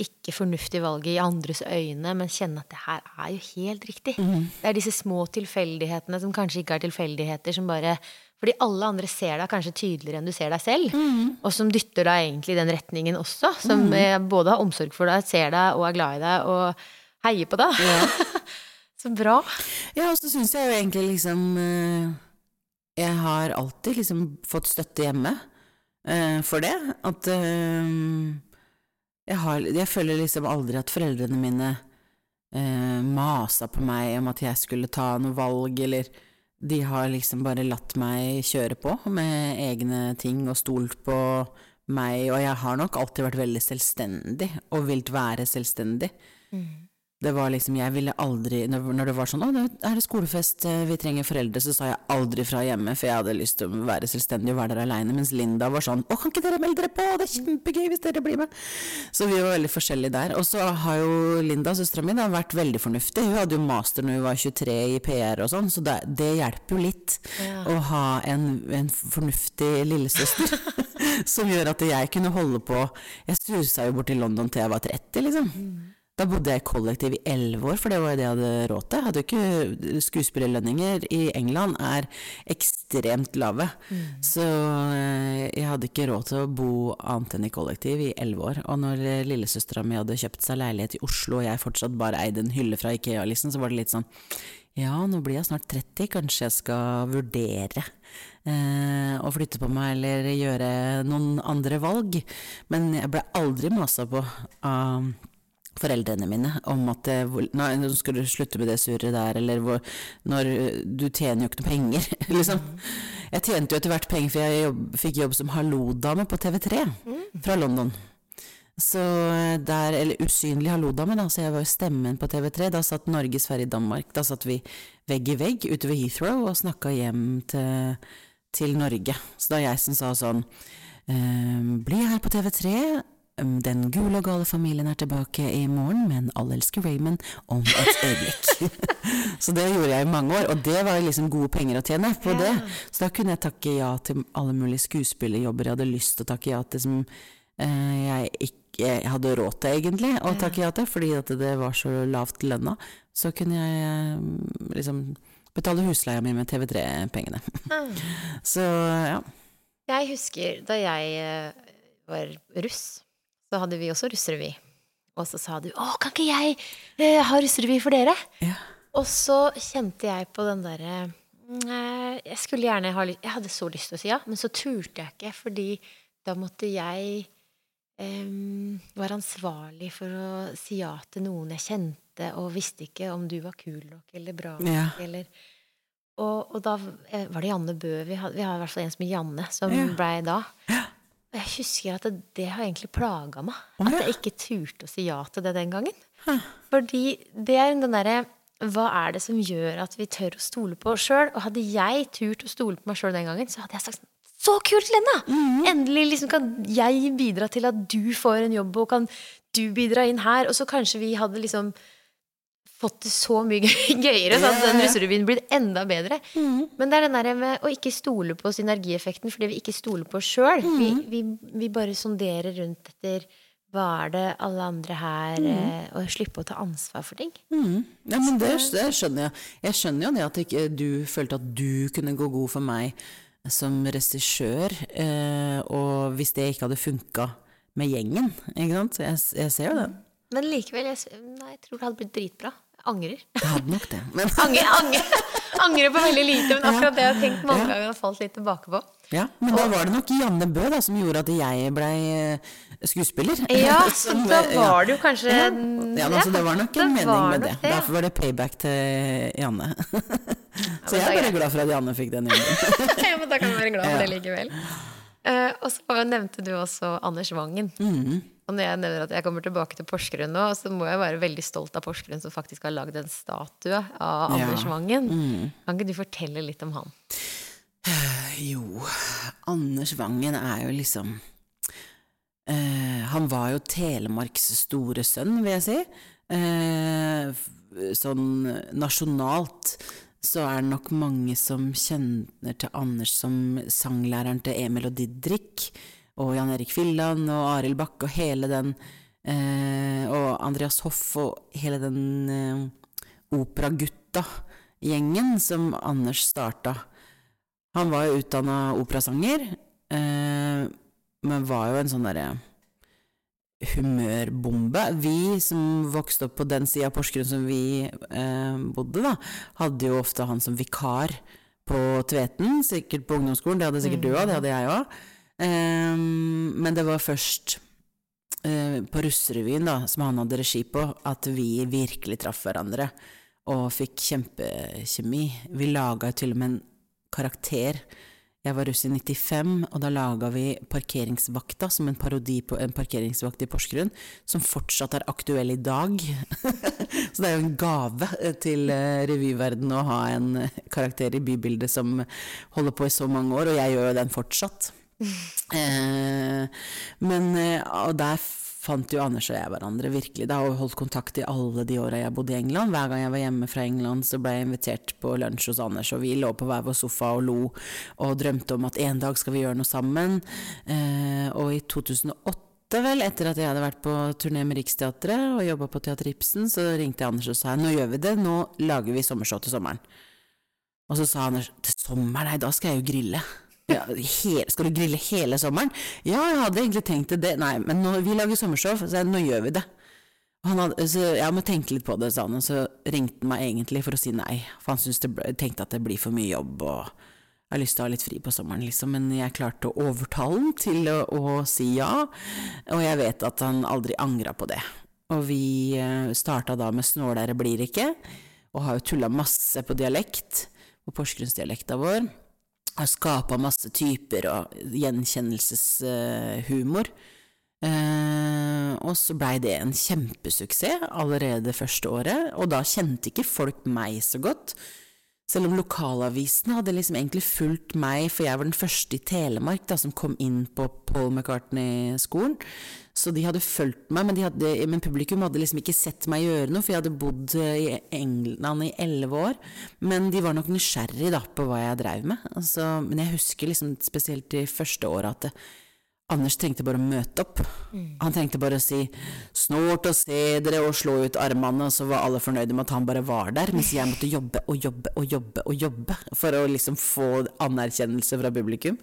ikke fornuftige valget i andres øyne, men kjenne at det her er jo helt riktig. Mm. Det er disse små tilfeldighetene som kanskje ikke er tilfeldigheter, som bare Fordi alle andre ser deg kanskje tydeligere enn du ser deg selv, mm. og som dytter deg egentlig i den retningen også. Som mm. både har omsorg for deg, ser deg og er glad i deg og heier på deg. Ja. Så bra. Ja, og så syns jeg jo egentlig liksom eh, Jeg har alltid liksom fått støtte hjemme uh, for det. At uh, jeg, har, jeg, føler liksom aldri at foreldrene mine eh, masa på meg om at jeg skulle ta noe valg, eller de har liksom bare latt meg kjøre på med egne ting og stolt på meg, og jeg har nok alltid vært veldig selvstendig og vilt være selvstendig. Mm. Det var liksom, jeg ville aldri Når det var sånn 'Å, er det skolefest, eh, vi trenger foreldre', så sa jeg aldri fra hjemme, for jeg hadde lyst til å være selvstendig og være der aleine, mens Linda var sånn 'Å, kan ikke dere melde dere på? Det er kjempegøy hvis dere blir med'. Så vi var veldig forskjellige der. Og så har jo Linda, søstera mi, vært veldig fornuftig. Hun hadde jo master når hun var 23 i PR og sånn, så det, det hjelper jo litt ja. å ha en, en fornuftig lillesøster. som gjør at jeg kunne holde på Jeg susa jo bort til London til jeg var 30, liksom. Mm. Da bodde jeg i kollektiv i elleve år, for det var jo det jeg hadde råd til. Hadde ikke Skuespillerlønninger i England er ekstremt lave, mm. så eh, jeg hadde ikke råd til å bo annet enn i kollektiv i elleve år. Og når lillesøstera mi hadde kjøpt seg leilighet i Oslo, og jeg fortsatt bare eide en hylle fra Ikea, liksom, så var det litt sånn ja, nå blir jeg snart 30, kanskje jeg skal vurdere eh, å flytte på meg eller gjøre noen andre valg. Men jeg ble aldri masa på av foreldrene mine om at Nei, nå skal du slutte med det surret der, eller hvor, når Du tjener jo ikke noe penger, liksom. Jeg tjente jo etter hvert penger, for jeg jobb, fikk jobb som hallo-dame på TV3 fra London. Så der, Eller usynlig hallo-dame, da, så jeg var jo stemmen på TV3. Da satt Norge, Sverige, Danmark. Da satt vi vegg i vegg ute ved Heathrow og snakka hjem til, til Norge. Så da jeg som sa sånn ehm, Bli her på TV3 den gule og gale familien er tilbake i morgen, men alle elsker Raymond om et øyeblikk. så det gjorde jeg i mange år, og det var liksom gode penger å tjene på ja. det. Så da kunne jeg takke ja til alle mulige skuespillerjobber jeg hadde lyst til å takke ja til som eh, jeg ikke hadde råd til, egentlig, å takke ja til, fordi at det var så lavt lønna. Så kunne jeg eh, liksom betale husleia mi med TV3-pengene. Mm. så ja. Jeg husker da jeg eh, var russ så hadde vi også russerevy. Og så sa du 'Å, kan ikke jeg eh, ha russerevy for dere?' Ja. Og så kjente jeg på den derre Jeg skulle gjerne ha Jeg hadde så lyst til å si ja, men så turte jeg ikke, fordi da måtte jeg um, være ansvarlig for å si ja til noen jeg kjente, og visste ikke om du var kul nok eller bra nok, ja. eller og, og, da eh, var det Janne Bø Vi har, vi har i hvert fall en som er Janne, som ja. blei da. Ja. Jeg husker at det, det har egentlig plaga meg. At jeg ikke turte å si ja til det den gangen. Fordi det er den derre Hva er det som gjør at vi tør å stole på oss sjøl? Og hadde jeg turt å stole på meg sjøl den gangen, så hadde jeg sagt så kult, Lena! Mm. Endelig liksom kan jeg bidra til at du får en jobb, og kan du bidra inn her? Og så kanskje vi hadde liksom fått det så mye gøyere, så hadde den russerevyen blir enda bedre. Mm. Men det er den der med å ikke stole på synergieffekten fordi vi ikke stoler på oss sjøl. Mm. Vi, vi, vi, bare sonderer rundt etter hva er det alle andre her eh, Å slippe å ta ansvar for ting. Mm. Ja, men det, det skjønner jeg. Jeg skjønner jo det at ikke du følte at du kunne gå god for meg som regissør, eh, og hvis det ikke hadde funka med gjengen, ikke sant. Jeg, jeg ser jo det. Men likevel, jeg, nei, jeg tror det hadde blitt dritbra. Angrer. Det hadde nok det. Men Angrer, angrer, angrer på veldig lite, men akkurat det jeg har tenkt mange ganger og falt litt tilbake på. Ja, men da var det nok Janne Bø da, som gjorde at jeg blei eh, skuespiller. Ja, Som, da var det jo kanskje ja. ja, altså, det var nok en mening med det. det. Derfor var det payback til Janne. Så jeg er bare glad for at Janne fikk den jobben. ja, men da kan du være glad for det likevel. Eh, og så nevnte du også Anders Wangen. Mm. Og når jeg nevner at jeg kommer tilbake til Porsgrunn nå, så må jeg være veldig stolt av Porsgrunn som faktisk har lagd en statue av Anders Ja. Vangen. Mm. Kan ikke du fortelle litt om han? Jo, Anders Vangen er jo liksom eh, Han var jo Telemarks store sønn, vil jeg si. Eh, sånn nasjonalt så er det nok mange som kjenner til Anders som sanglæreren til Emil og Didrik, og Jan Erik Filland og Arild Bakke og hele den eh, Og Andreas Hoff og hele den eh, operagutta-gjengen som Anders starta. Han var jo utdanna operasanger, eh, men var jo en sånn derre humørbombe. Vi som vokste opp på den sida av Porsgrunn som vi eh, bodde, da, hadde jo ofte han som vikar på Tveten, sikkert på ungdomsskolen. Det hadde sikkert du òg, det hadde jeg òg. Eh, men det var først eh, på Russerevyen, da, som han hadde regi på, at vi virkelig traff hverandre og fikk kjempekjemi. Vi laga til og med en karakter. Jeg var russ i 95, og da laga vi Parkeringsvakta som en parodi på en parkeringsvakt i Porsgrunn, som fortsatt er aktuell i dag. Så det er jo en gave eh, til revyverdenen revyverden å ha en eh, karakter i bybildet som holder på i så mange år, og jeg gjør jo den fortsatt. Eh, men eh, og der fant jo Anders og jeg hverandre virkelig. Da har vi holdt kontakt i alle de åra jeg bodde i England. Hver gang jeg var hjemme fra England, så ble jeg invitert på lunsj hos Anders, og vi lå på hver vår sofa og lo og drømte om at en dag skal vi gjøre noe sammen. Eh, og i 2008 vel, etter at jeg hadde vært på turné med Riksteatret og jobba på Teater Ibsen, så ringte jeg Anders og sa nå gjør vi det, nå lager vi sommershow til sommeren. Og så sa Anders til sommeren, nei, da skal jeg jo grille. Ja, hele, skal du grille hele sommeren? Ja, jeg hadde egentlig tenkt det. Nei, men nå, vi lager sommershow, så nå gjør vi det. Hadde, så jeg må tenke litt på det, sa han, og så ringte han meg egentlig for å si nei. For han ble, tenkte at det blir for mye jobb, og jeg har lyst til å ha litt fri på sommeren, liksom. Men jeg klarte å overtale han til å, å si ja, og jeg vet at han aldri angra på det. Og vi eh, starta da med Snålere blir ikke, og har jo tulla masse på dialekt, på porsgrunnsdialekta vår har skapa masse typer og gjenkjennelseshumor. Eh, og så blei det en kjempesuksess allerede første året, og da kjente ikke folk meg så godt. Selv om lokalavisene hadde liksom egentlig fulgt meg, for jeg var den første i Telemark da, som kom inn på Paul McCartney-skolen. Så de hadde fulgt meg, men, de hadde, men publikum hadde liksom ikke sett meg gjøre noe, for jeg hadde bodd i England i elleve år. Men de var nok nysgjerrig på hva jeg dreiv med. Altså, men jeg husker liksom spesielt de første åra at det, Anders trengte bare å møte opp. Han trengte bare å si 'snort og se dere' og slå ut armene, og så var alle fornøyde med at han bare var der, mens jeg måtte jobbe og jobbe og jobbe og jobbe for å liksom få anerkjennelse fra publikum.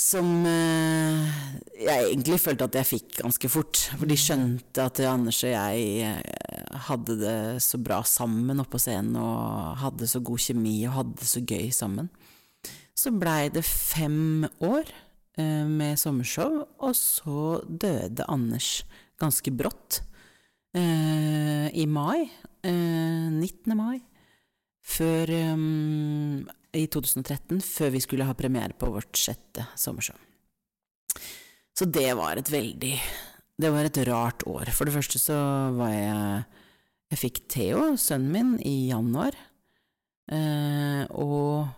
Som eh, jeg egentlig følte at jeg fikk ganske fort. For de skjønte at Anders og jeg eh, hadde det så bra sammen oppe på scenen, og hadde så god kjemi og hadde det så gøy sammen. Så blei det fem år med sommershow, og så døde Anders ganske brått. Eh, I mai. Eh, 19. mai. Før eh, I 2013, før vi skulle ha premiere på vårt sjette sommershow. Så det var et veldig Det var et rart år. For det første så var jeg Jeg fikk Theo, sønnen min, i januar. Eh, og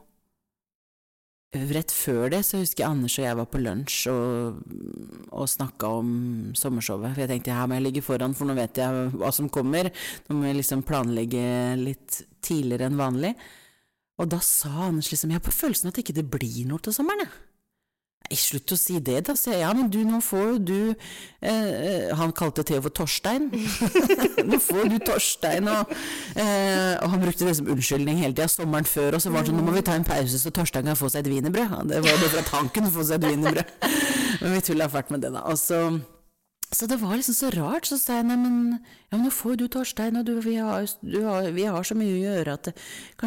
rett før det så husker jeg Anders og jeg var på lunsj og, og snakka om sommershowet. For jeg tenkte her må jeg ligge foran, for nå vet jeg hva som kommer. Nå må jeg liksom planlegge litt tidligere enn vanlig. Og da sa Anders liksom Jeg har på følelsen at ikke det blir noe til sommeren, jeg. Nei, slutt å si det, da, sier jeg. Ja, men du, nå får du eh, Han kalte Theo for Torstein. nå får du Torstein, og, eh, og han brukte det som unnskyldning hele tida. Sommeren før, og så var det sånn Nå må vi ta en pause, så Torstein kan få seg et wienerbrød. Det var det fra tanken å få seg et wienerbrød. men vi tulla fælt med det, da. Og så så det var liksom så rart. Så sa jeg nei, men, ja, men nå får du Torstein, og du, vi, har, du har, vi, har, så mye å gjøre at det,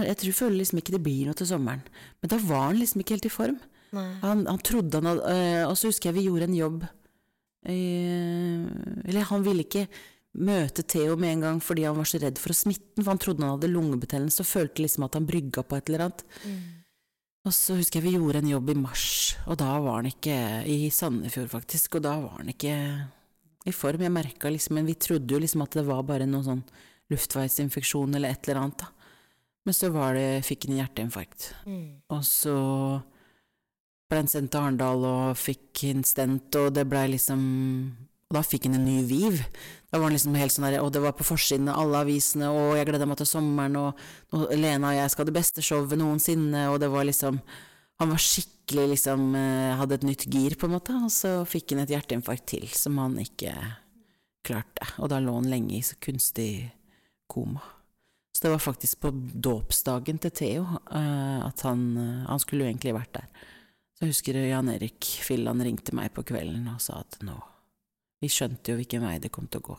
jeg tror, føler liksom ikke det blir noe til sommeren. Men da var han liksom ikke helt i form. Han, han, trodde han hadde øh, Og så husker jeg vi gjorde en jobb øh, Eller han ville ikke møte Theo med en gang fordi han var så redd for å smitte den, for han trodde han hadde lungebetennelse og følte liksom at han brygga på et eller annet. Mm. Og så husker jeg vi gjorde en jobb i mars, og da var han ikke I Sandefjord, faktisk, og da var han ikke i form. Jeg merka liksom Men vi trodde jo liksom at det var bare noe sånn luftveisinfeksjon eller et eller annet, da. Men så var det Fikk han hjerteinfarkt. Mm. Og så ble han sendt til Arendal og fikk en stent, og det blei liksom Og da fikk han en ny Viv. Da var han liksom helt sånn der, og det var på forsiden av alle avisene, og jeg gleda meg til sommeren, og, Lena og jeg skal ha det beste showet noensinne, og det var liksom han var skikkelig liksom eh, Hadde et nytt gir, på en måte, og så fikk han et hjerteinfarkt til som han ikke klarte. Og da lå han lenge i så kunstig koma. Så det var faktisk på dåpsdagen til Theo uh, at han, uh, han skulle jo egentlig vært der. Jeg husker Jan Erik Filland ringte meg på kvelden og sa at nå Vi skjønte jo hvilken vei det kom til å gå.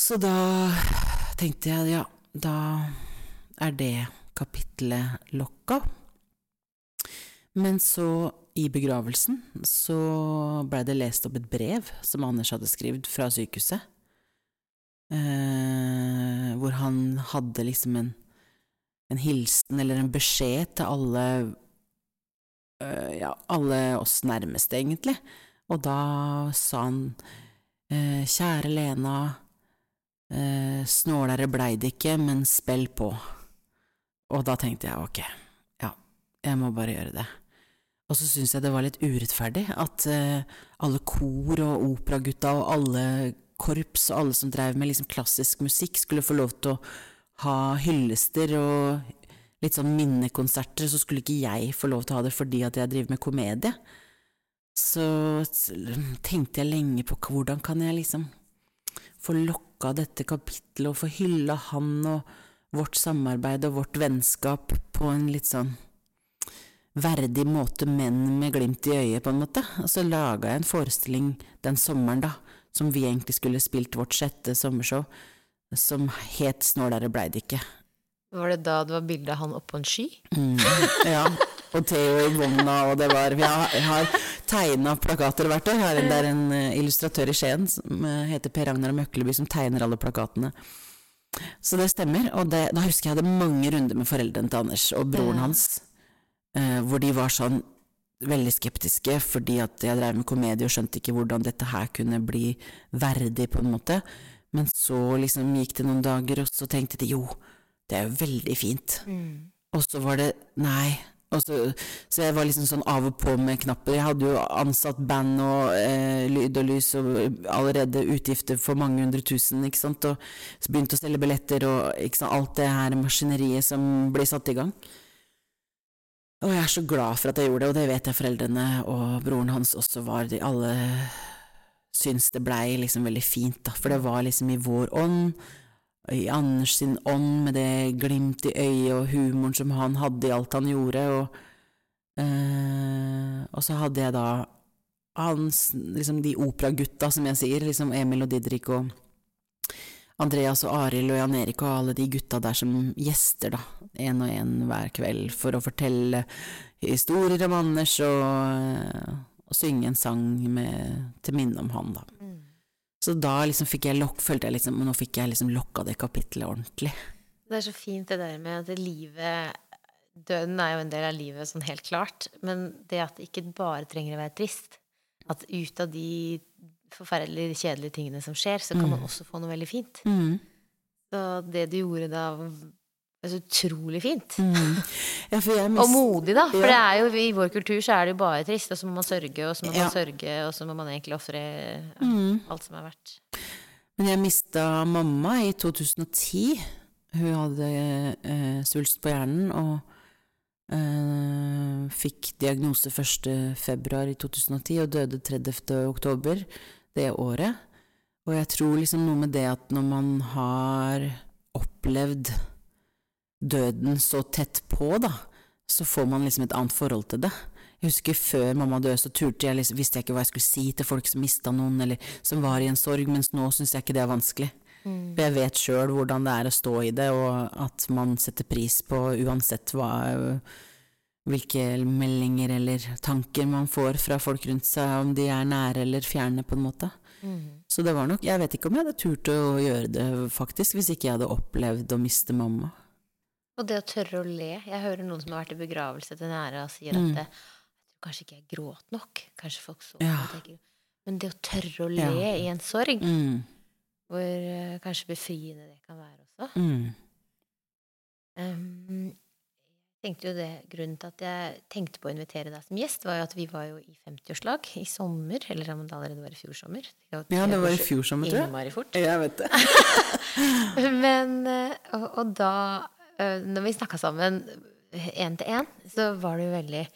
Så da tenkte jeg ja, da er det kapitlet lokka. Men så, i begravelsen, så blei det lest opp et brev som Anders hadde skrevet fra sykehuset, eh, hvor han hadde liksom en, en, hilsen eller en beskjed til alle ja, alle oss nærmeste, egentlig. Og da sa han eh, Kjære Lena, eh, snålere blei det ikke, men spill på. Og da tenkte jeg ok, ja, jeg må bare gjøre det. Og så syns jeg det var litt urettferdig at alle kor og operagutta og alle korps og alle som drev med liksom klassisk musikk, skulle få lov til å ha hyllester og litt sånn minnekonserter, så skulle ikke jeg få lov til å ha det fordi at jeg driver med komedie. Så tenkte jeg lenge på hvordan kan jeg liksom få lokka dette kapitlet og få hylla han og vårt samarbeid og vårt vennskap på en litt sånn verdig måte, men med glimt i øyet, på en måte. Og så laga jeg en forestilling den sommeren, da, som vi egentlig skulle spilt vårt sjette sommershow, som het Snålere blei det ikke. Var det da det var bilde av han oppå en sky? Mm, ja. Og Theo i vogna, og det var Jeg har, har tegna plakater hvert år. Det er en uh, illustratør i Skien som uh, heter Per Ragnar Møkleby, som tegner alle plakatene. Så det stemmer. Og det, da husker jeg jeg hadde mange runder med foreldrene til Anders og broren hans eh, hvor de var sånn veldig skeptiske fordi at jeg drev med komedie og skjønte ikke hvordan dette her kunne bli verdig, på en måte. Men så liksom gikk det noen dager, og så tenkte de jo, det er jo veldig fint. Mm. Og så var det nei. Så, så, jeg var liksom sånn av og på med knapper. Jeg hadde jo ansatt band og eh, lyd og lys og allerede utgifter for mange hundre tusen, ikke sant, og så begynte å selge billetter og ikke sant, alt det her maskineriet som ble satt i gang. Og jeg er så glad for at jeg gjorde det, og det vet jeg foreldrene og broren hans også var. De alle syns det blei liksom veldig fint, da, for det var liksom i vår ånd, i Anders sin ånd, med det glimt i øyet og humoren som han hadde i alt han gjorde, og, øh, og så hadde jeg da hans, liksom de operagutta, som jeg sier, liksom Emil og Didrik og Andreas og Arild og Jan Erik og alle de gutta der som gjester, da, én og én hver kveld, for å fortelle historier om Anders og, og synge en sang med, til minne om han, da. Mm. Så da liksom fikk jeg lokk, følte jeg liksom Nå fikk jeg liksom lokka det kapitlet ordentlig. Det er så fint det der med at livet Døden er jo en del av livet, sånn helt klart, men det at det ikke bare trenger å være trist. At ut av de forferdelig kjedelige tingene som skjer, så kan mm. man også få noe veldig fint. Mm. Så det du gjorde da, så utrolig fint. Mm. Ja, og modig, da. For ja. jo, i vår kultur så er det jo bare trist, og så må man sørge, og så må man sørge, og så må man egentlig ofre mm. alt som er verdt. Men jeg mista mamma i 2010. Hun hadde eh, svulst på hjernen og eh, fikk diagnose 1. februar i 2010 og døde 30. oktober det året. Og jeg tror liksom noe med det at når man har opplevd døden så tett på, da, så får man liksom et annet forhold til det. Jeg husker før mamma døde, så turte jeg liksom, visste jeg ikke hva jeg skulle si til folk som mista noen, eller som var i en sorg, mens nå syns jeg ikke det er vanskelig. Mm. For jeg vet sjøl hvordan det er å stå i det, og at man setter pris på uansett hva hvilke meldinger eller tanker man får fra folk rundt seg, om de er nære eller fjerne, på en måte. Mm. Så det var nok Jeg vet ikke om jeg hadde turt å gjøre det, faktisk, hvis ikke jeg hadde opplevd å miste mamma. Og det å tørre å le. Jeg hører noen som har vært i begravelse til nære, og sier mm. at det, kanskje ikke jeg gråt nok. Kanskje folk så ja. Men det å tørre å le ja. i en sorg mm. Hvor uh, kanskje befriende det kan være også. Mm. Um, jeg tenkte jo det, Grunnen til at jeg tenkte på å invitere deg som gjest, var jo at vi var jo i 50-årslag i sommer. Eller om det allerede var i fjor sommer. Ja, det var i fjor sommer, tror jeg. Fort. Jeg vet det. Men, uh, og, og, da, når vi snakka sammen én til én, så var jo veldig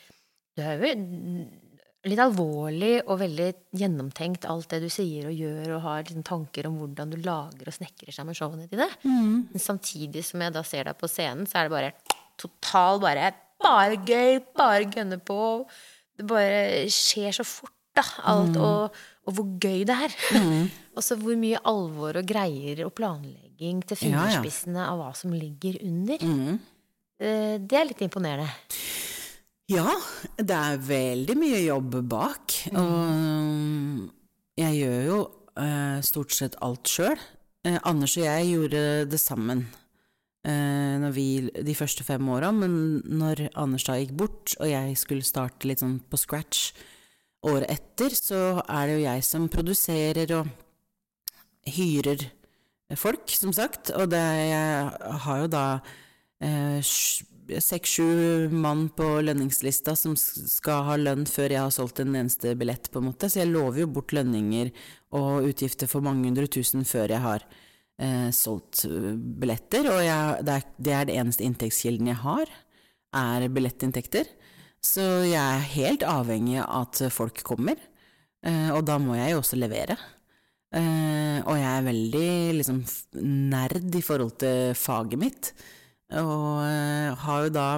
Du er jo litt alvorlig og veldig gjennomtenkt alt det du sier og gjør, og har liksom tanker om hvordan du lager og snekrer sammen showene dine. Mm. Men samtidig som jeg da ser deg på scenen, så er det bare total bare Bare gøy, bare gønne på. Det bare skjer så fort, da, alt. Mm. Og, og, hvor gøy det er. Mm. og så hvor mye alvor og greier og planlegging til fingerspissene ja, ja. av hva som ligger under. Mm. Eh, det er litt imponerende. Ja, det er veldig mye jobb bak. Mm. Og jeg gjør jo uh, stort sett alt sjøl. Eh, Anders og jeg gjorde det sammen vi, de første fem åra, men når Anders da gikk bort, og jeg skulle starte litt sånn på scratch året etter, så er det jo jeg som produserer og hyrer folk, som sagt. Og det, jeg har jo da seks-sju mann på lønningslista som skal ha lønn før jeg har solgt en eneste billett, på en måte. Så jeg lover jo bort lønninger og utgifter for mange hundre tusen før jeg har eh, solgt eh, billetter. Og jeg, det, er, det, er, det eneste inntektskilden jeg har, er billettinntekter. Så jeg er helt avhengig av at folk kommer, eh, og da må jeg jo også levere. Eh, og jeg er veldig liksom nerd i forhold til faget mitt. Og uh, har jo da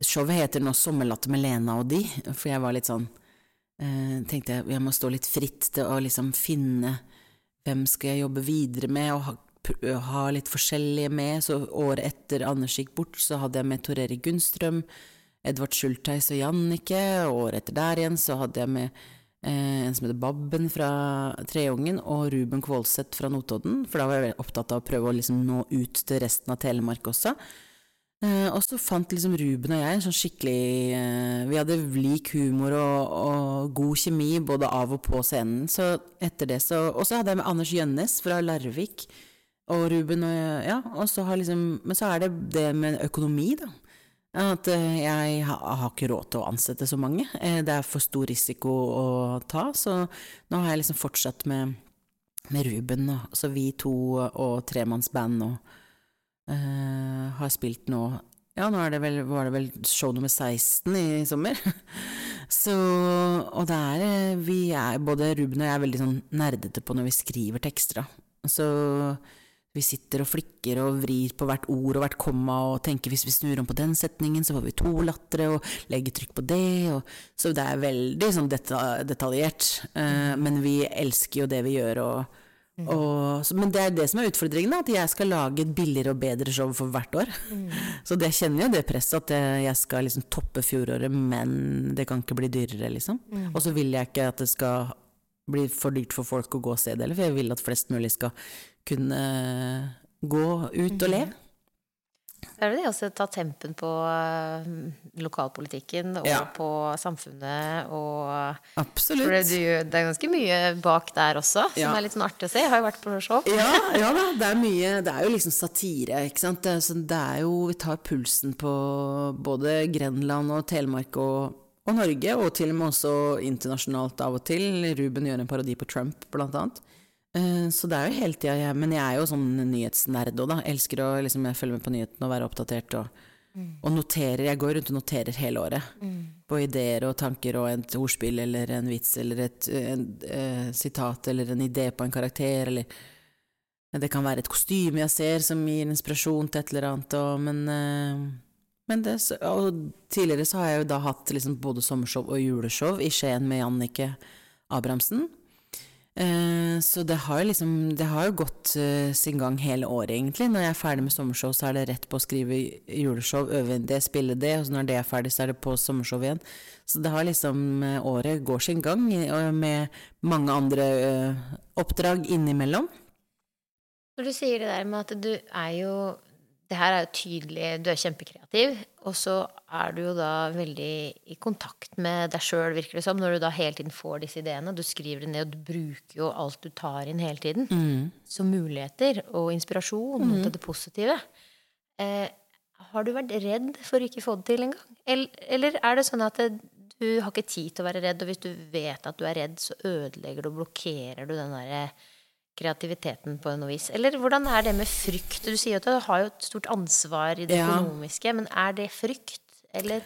Showet heter nå 'Sommerlatter med Lena og de', for jeg var litt sånn uh, Tenkte jeg jeg må stå litt fritt til å liksom finne hvem skal jeg jobbe videre med, og ha, ha litt forskjellige med. Så året etter Anders gikk bort, så hadde jeg med Tor Erik Gunnstrøm, Edvard Schultheis og Jannicke. Året etter der igjen så hadde jeg med en som heter Babben fra Treungen, og Ruben Kvålseth fra Notodden. For da var jeg opptatt av å prøve å liksom nå ut til resten av Telemark også. Eh, og så fant liksom Ruben og jeg sånn skikkelig eh, Vi hadde lik humor og, og, god kjemi både av og på scenen. Så etter det så Og så hadde jeg med Anders Gjønnes fra Larvik. Og Ruben og Ja, og så har liksom Men så er det det med økonomi, da. At eh, jeg har ikke råd til å ansette så mange. Eh, det er for stor risiko å ta, så nå har jeg liksom fortsatt med, med Ruben, så vi to og tremannsband og uh, har spilt nå Ja, nå det vel, var det vel show nummer 16 i sommer. så Og det er Vi er Både Ruben og jeg er veldig sånn nerdete på når vi skriver tekster, da. Så vi sitter og flikker og vrir på hvert ord og hvert komma og tenker hvis vi snur om på den setningen, så får vi to latre, og legger trykk på det. Og, så det er veldig sånn detaljert. Uh, men vi elsker jo det vi gjør. Og, mm. og, så, men det er det som er utfordringen, at jeg skal lage et billigere og bedre show for hvert år. Mm. Så det kjenner jo det presset, at jeg skal liksom toppe fjoråret, men det kan ikke bli dyrere, liksom. Mm. Og så vil jeg ikke at det skal bli for dyrt for folk å gå og se det, for jeg vil at flest mulig skal kunne gå ut og le. Det er det også ta tempen på uh, lokalpolitikken og ja. på samfunnet og Absolutt. For det, er ganske mye bak der også, som er litt sånn artig å se. Jeg har jo vært på show. Ja, ja da, det er mye Det er jo liksom satire, ikke sant. Det er, så det er jo Vi tar pulsen på både Grenland og Telemark og, og Norge, og til og med også internasjonalt av og til. Ruben gjør en parodi på Trump, blant annet. Eh, så det er jo hele tida jeg Men jeg er jo sånn nyhetsnerd òg, da. Elsker å liksom, følge med på nyhetene og være oppdatert og Og noterer. Jeg går rundt og noterer hele året. På ideer og tanker og et ordspill eller en vits eller et en, eh, sitat eller en idé på en karakter eller Det kan være et kostyme jeg ser som gir inspirasjon til et eller annet, og, men eh, men det, og tidligere så har jeg jo da hatt liksom både sommershow og juleshow i Skien med Jannicke Abrahamsen. Eh, så det har jo liksom Det har jo gått eh, sin gang hele året, egentlig. Når jeg er ferdig med sommershow, så er det rett på å skrive juleshow, øve det, spille det, og når det er ferdig, så er det på sommershow igjen. Så det har liksom eh, Året går sin gang, med mange andre oppdrag innimellom. Når du sier det der med at du er jo Det her er jo tydelig, du er kjempekreativ, og så er du jo da veldig i kontakt med deg sjøl, virker det som, når du da hele tiden får disse ideene. Du skriver det ned, og du bruker jo alt du tar inn hele tiden som muligheter og inspirasjon til det positive. Eh, har du vært redd for å ikke få det til engang? Eller, eller er det sånn at det, du har ikke tid til å være redd, og hvis du vet at du er redd, så ødelegger du og blokkerer du den derre kreativiteten på noe vis? Eller hvordan er det med frykt? Du sier at du har jo et stort ansvar i det Ja. økonomiske, men er det frykt? Eller,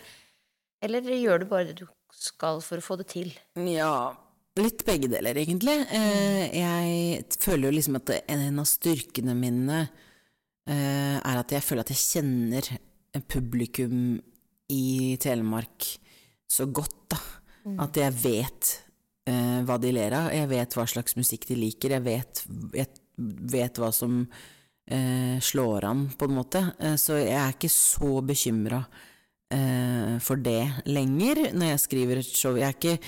eller gjør du bare det du skal for å få det til? Ja, litt begge deler, egentlig. Eh, jeg føler jo liksom at en av styrkene mine eh, er at jeg føler at jeg kjenner publikum i Telemark så godt, da. At jeg vet eh, hva de ler av. Jeg vet hva slags musikk de liker. Jeg vet, jeg vet hva som eh, slår an, på en måte. Eh, så jeg er ikke så bekymra eh, for det lenger når jeg skriver et show. Jeg er ikke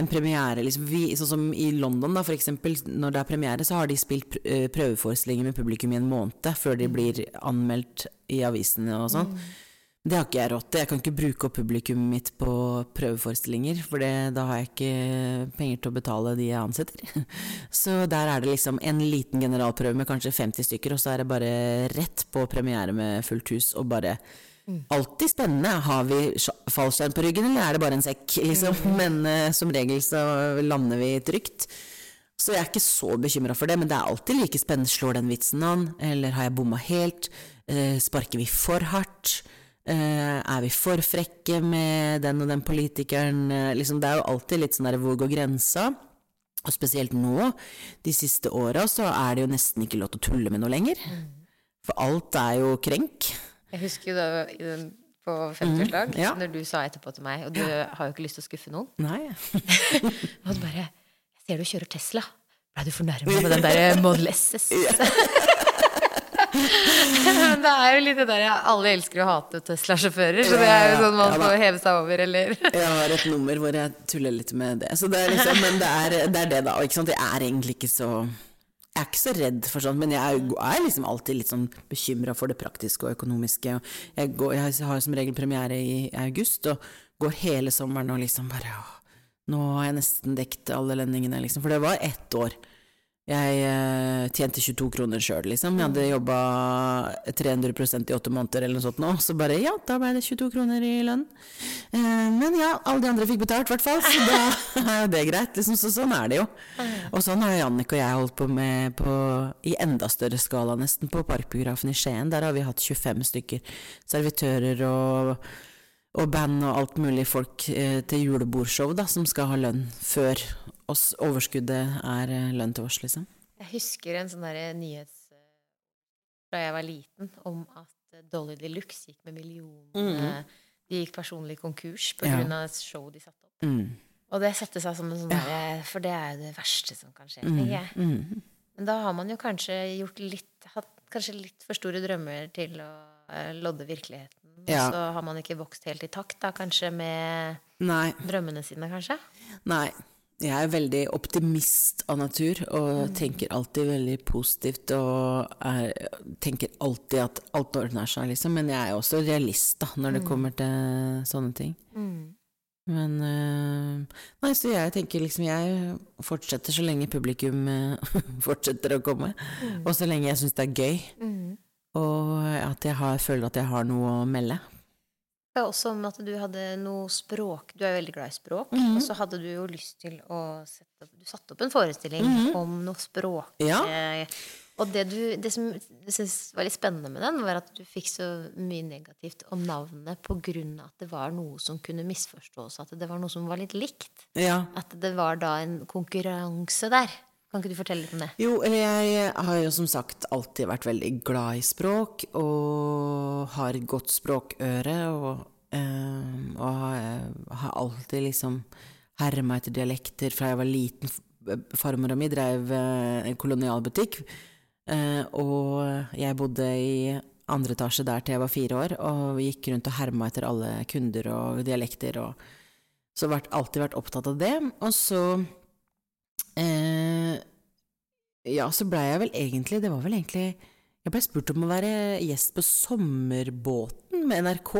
en premiere liksom, vi, Sånn som i London, da, for eksempel. Når det er premiere, så har de spilt eh, prøveforestillinger med publikum i en måned før de blir anmeldt i avisene og sånn. Det har ikke jeg råd til. Jeg kan ikke bruke opp publikummet mitt på prøveforestillinger, for det, da har jeg ikke penger til å betale de jeg ansetter. Så der er det liksom en liten generalprøve med kanskje 50 stykker, og så er det bare rett på premiere med fullt hus, og bare Alltid spennende. Har vi fallskjerm på ryggen, eller er det bare en sekk, liksom? Men uh, som regel så lander vi trygt. Så jeg er ikke så bekymra for det, men det er alltid like spennende. Slår den vitsen an? Eller har jeg bomma helt? Uh, sparker vi for hardt? Eh, er vi for frekke med den og den politikeren? Eh, liksom, det er jo alltid litt sånn der hvor går grensa? Og spesielt nå, de siste åra, så er det jo nesten ikke lov til å tulle med noe lenger. For alt er jo krenk. Jeg husker jo da på 50-årsdag, ja. når du sa etterpå til meg, og du har jo ikke lyst til å skuffe noen, Nei. og du bare Jeg ser du kjører Tesla. Blei du fornærma med den der Model SS? Men det er jo litt det der Alle elsker å hate Tesla-sjåfører, så det er jo sånn man får heve seg over, eller Jeg har et nummer hvor jeg tuller litt med det. Så det liksom, men det er, det er det, da. Ikke sant? Jeg er egentlig ikke så Jeg er ikke så redd for sånt, men jeg er, liksom alltid litt sånn bekymra for det praktiske og økonomiske. Jeg, går, jeg har som regel premiere i august, og går hele sommeren og liksom bare Nå har jeg nesten dekket alle lønningene, liksom. For det var ett år. Jeg eh, tjente 22 kroner sjøl, liksom. Jeg hadde jobba 300% i åtte måneder eller noe sånt nå. Så bare ja, da ble det 22 kroner i lønn. Eh, men ja, alle de andre fikk betalt, i hvert fall. Så da er det greit. Liksom, så sånn er det jo. Og sånn har Jannik og jeg holdt på med på, i enda større skala, nesten, på Parkbiografen i Skien. Der har vi hatt 25 stykker servitører og og band og alt mulig folk eh, til julebordshow da, som skal ha lønn før oss, overskuddet er eh, lønn til oss, liksom. Jeg husker en sånn derre nyhets da jeg var liten, om at Dolly de Luxe gikk med millioner De gikk personlig konkurs på Ja. et show de satte opp. Mm. Og det satte seg som en sånn derre For det er jo det verste som kan skje, tenker jeg. Mm. Men da har man jo kanskje gjort litt Hatt kanskje litt for store drømmer til å eh, lodde virkeligheten. Ja. Så har man ikke vokst helt i takt, da, kanskje med Nei, drømmene sine, kanskje. nei. Jeg er veldig optimist av natur og tenker alltid veldig positivt og er, tenker alltid at alt ordner seg, liksom. Men jeg er også realist, da, når det kommer til sånne ting. Men øh, Nei, så jeg tenker liksom Jeg fortsetter så lenge publikum øh, fortsetter å komme. Og så lenge jeg syns det er gøy. Og at jeg har, føler at jeg har noe å melde. Er også om at du hadde noe språk Du er jo veldig glad i språk. Mhm. Og så hadde du jo lyst til å sette opp Du satte opp en forestilling Mhm. om noe språk. Ja. eh, Og det, du, det som jeg syns var litt spennende med den, var at du fikk så mye negativt om navnet på grunn av at det var noe som kunne misforstås, at det var noe som var litt likt. Ja. At det var da en konkurranse der. Kan ikke du fortelle litt om det? Jo, jeg har jo som sagt alltid vært veldig glad i språk, og har godt språkøre, og, eh, og har, har alltid liksom herma etter dialekter fra jeg var liten. Farmora mi drev eh, en kolonialbutikk, eh, og jeg bodde i andre etasje der til jeg var fire år, og gikk rundt og herma etter alle kunder og dialekter, og så har alltid vært opptatt av det. Og så Eh, ja, så blei jeg vel egentlig Det var vel egentlig Jeg blei spurt om å være gjest på Sommerbåten med NRK.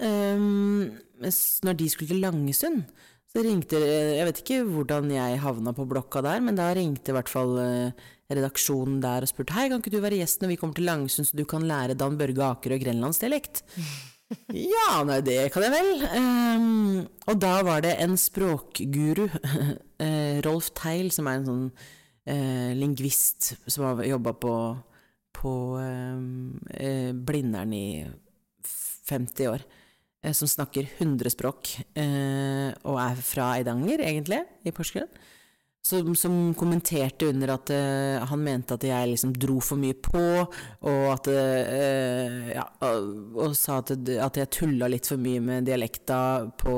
Um, når de skulle til Langesund, så ringte Jeg vet ikke hvordan jeg havna på blokka der, men da ringte i hvert fall uh, redaksjonen der og spurte Hei, kan ikke du være gjest når vi kommer til Langesund, så du kan lære Dan Børge Aker og grenlandsdialekt? Ja, nei, det kan jeg vel. Um, og da var det en språkguru, uh, Rolf Teil, som er en sånn uh, lingvist som har jobba på, på um, uh, Blindern i 50 år, som snakker 100 språk, og er fra Eidanger, egentlig, i Porsgrunn. Som, som, kommenterte under at uh, han mente at jeg liksom dro for mye på, og at uh, Ja, og, og sa at, at, jeg tulla litt for mye med dialekta på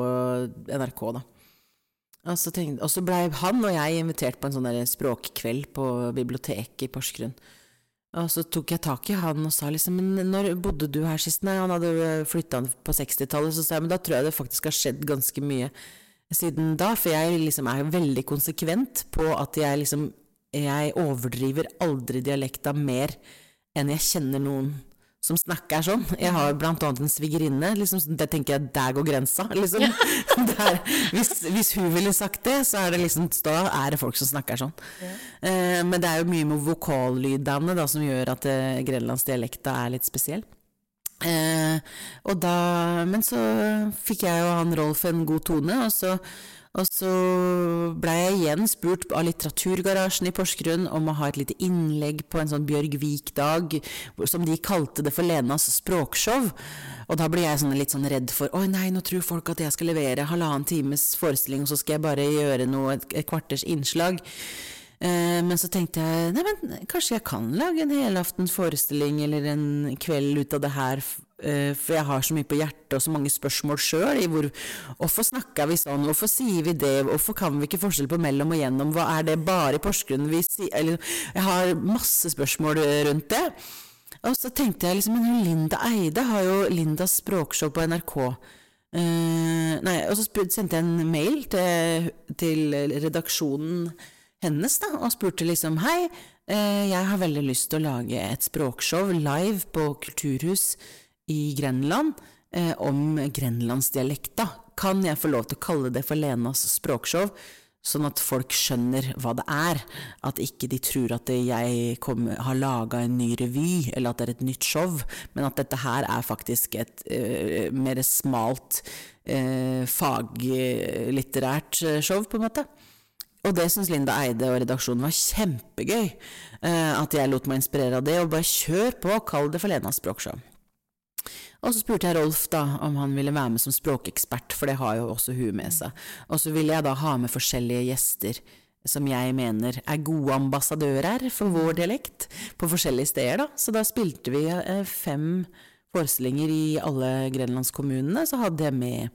NRK, da. Og så, tenkte, og så blei han og jeg invitert på en sånn språkkveld på biblioteket i Porsgrunn. Og så tok jeg tak i han og sa liksom Men når bodde du her sist? Nei, han hadde flytta på 60-tallet. Så sa jeg men da tror jeg det faktisk har skjedd ganske mye siden da, for jeg liksom er veldig konsekvent på at jeg liksom Jeg overdriver aldri dialekta mer enn jeg kjenner noen som snakker sånn. Jeg har blant annet en svigerinne. Liksom, det tenker jeg, der går grensa. Liksom. Der, hvis, hvis, hun ville sagt det, så er det liksom Da er det folk som snakker sånn. Ja. Eh, men det er jo mye med vokallydene da, som gjør at eh, grenlandsdialekta er litt spesiell. Eh, og da, men så fikk jeg og han Rolf en god tone, og så, og så blei jeg igjen spurt av Litteraturgarasjen i Porsgrunn om å ha et lite innlegg på en sånn Bjørg Vik-dag, som de kalte det for Lenas språkshow. Og da blir jeg sånn litt sånn redd for Oi, nei, nå tror folk at jeg skal levere halvannen times forestilling, og så skal jeg bare gjøre noe, et, et kvarters innslag. Eh, men så tenkte jeg nei, men kanskje jeg kan lage en helaftens forestilling eller en kveld ut av det her, eh, for jeg har så mye på hjertet og så mange spørsmål sjøl. Hvorfor snakker vi sånn, hvorfor sier vi det, hvorfor kan vi ikke forskjell på mellom og gjennom, hva er det bare i Porsgrunn vi sier Eller jeg har masse spørsmål rundt det. Og så tenkte jeg liksom Men Linda Eide har jo Lindas språkshow på NRK. Uh, nei, og så sendte jeg en mail til, til redaksjonen hennes da, og spurte liksom hei, eh, jeg har veldig lyst til å lage et språkshow live på Kulturhus i Grenland eh, om grenlandsdialekta. Kan jeg få lov til å kalle det for Lenas språkshow? Sånn at folk skjønner hva det er. At ikke de tror at jeg kom, har laga en ny revy, eller at det er et nytt show, men at dette her er faktisk et eh, mer smalt, eh, faglitterært show, på en måte. Og det syns Linda Eide og redaksjonen var kjempegøy. Uh, at jeg lot meg inspirere av det, og bare kjør på, kall det for Lenas språkshow. Og så spurte jeg Rolf da om han ville være med som språkekspert, for det har jo også hun med seg. Og så ville jeg da ha med forskjellige gjester som jeg mener er gode ambassadører for vår dialekt, på forskjellige steder, da. Så da spilte vi uh, fem forestillinger i alle grenlandskommunene, så hadde jeg med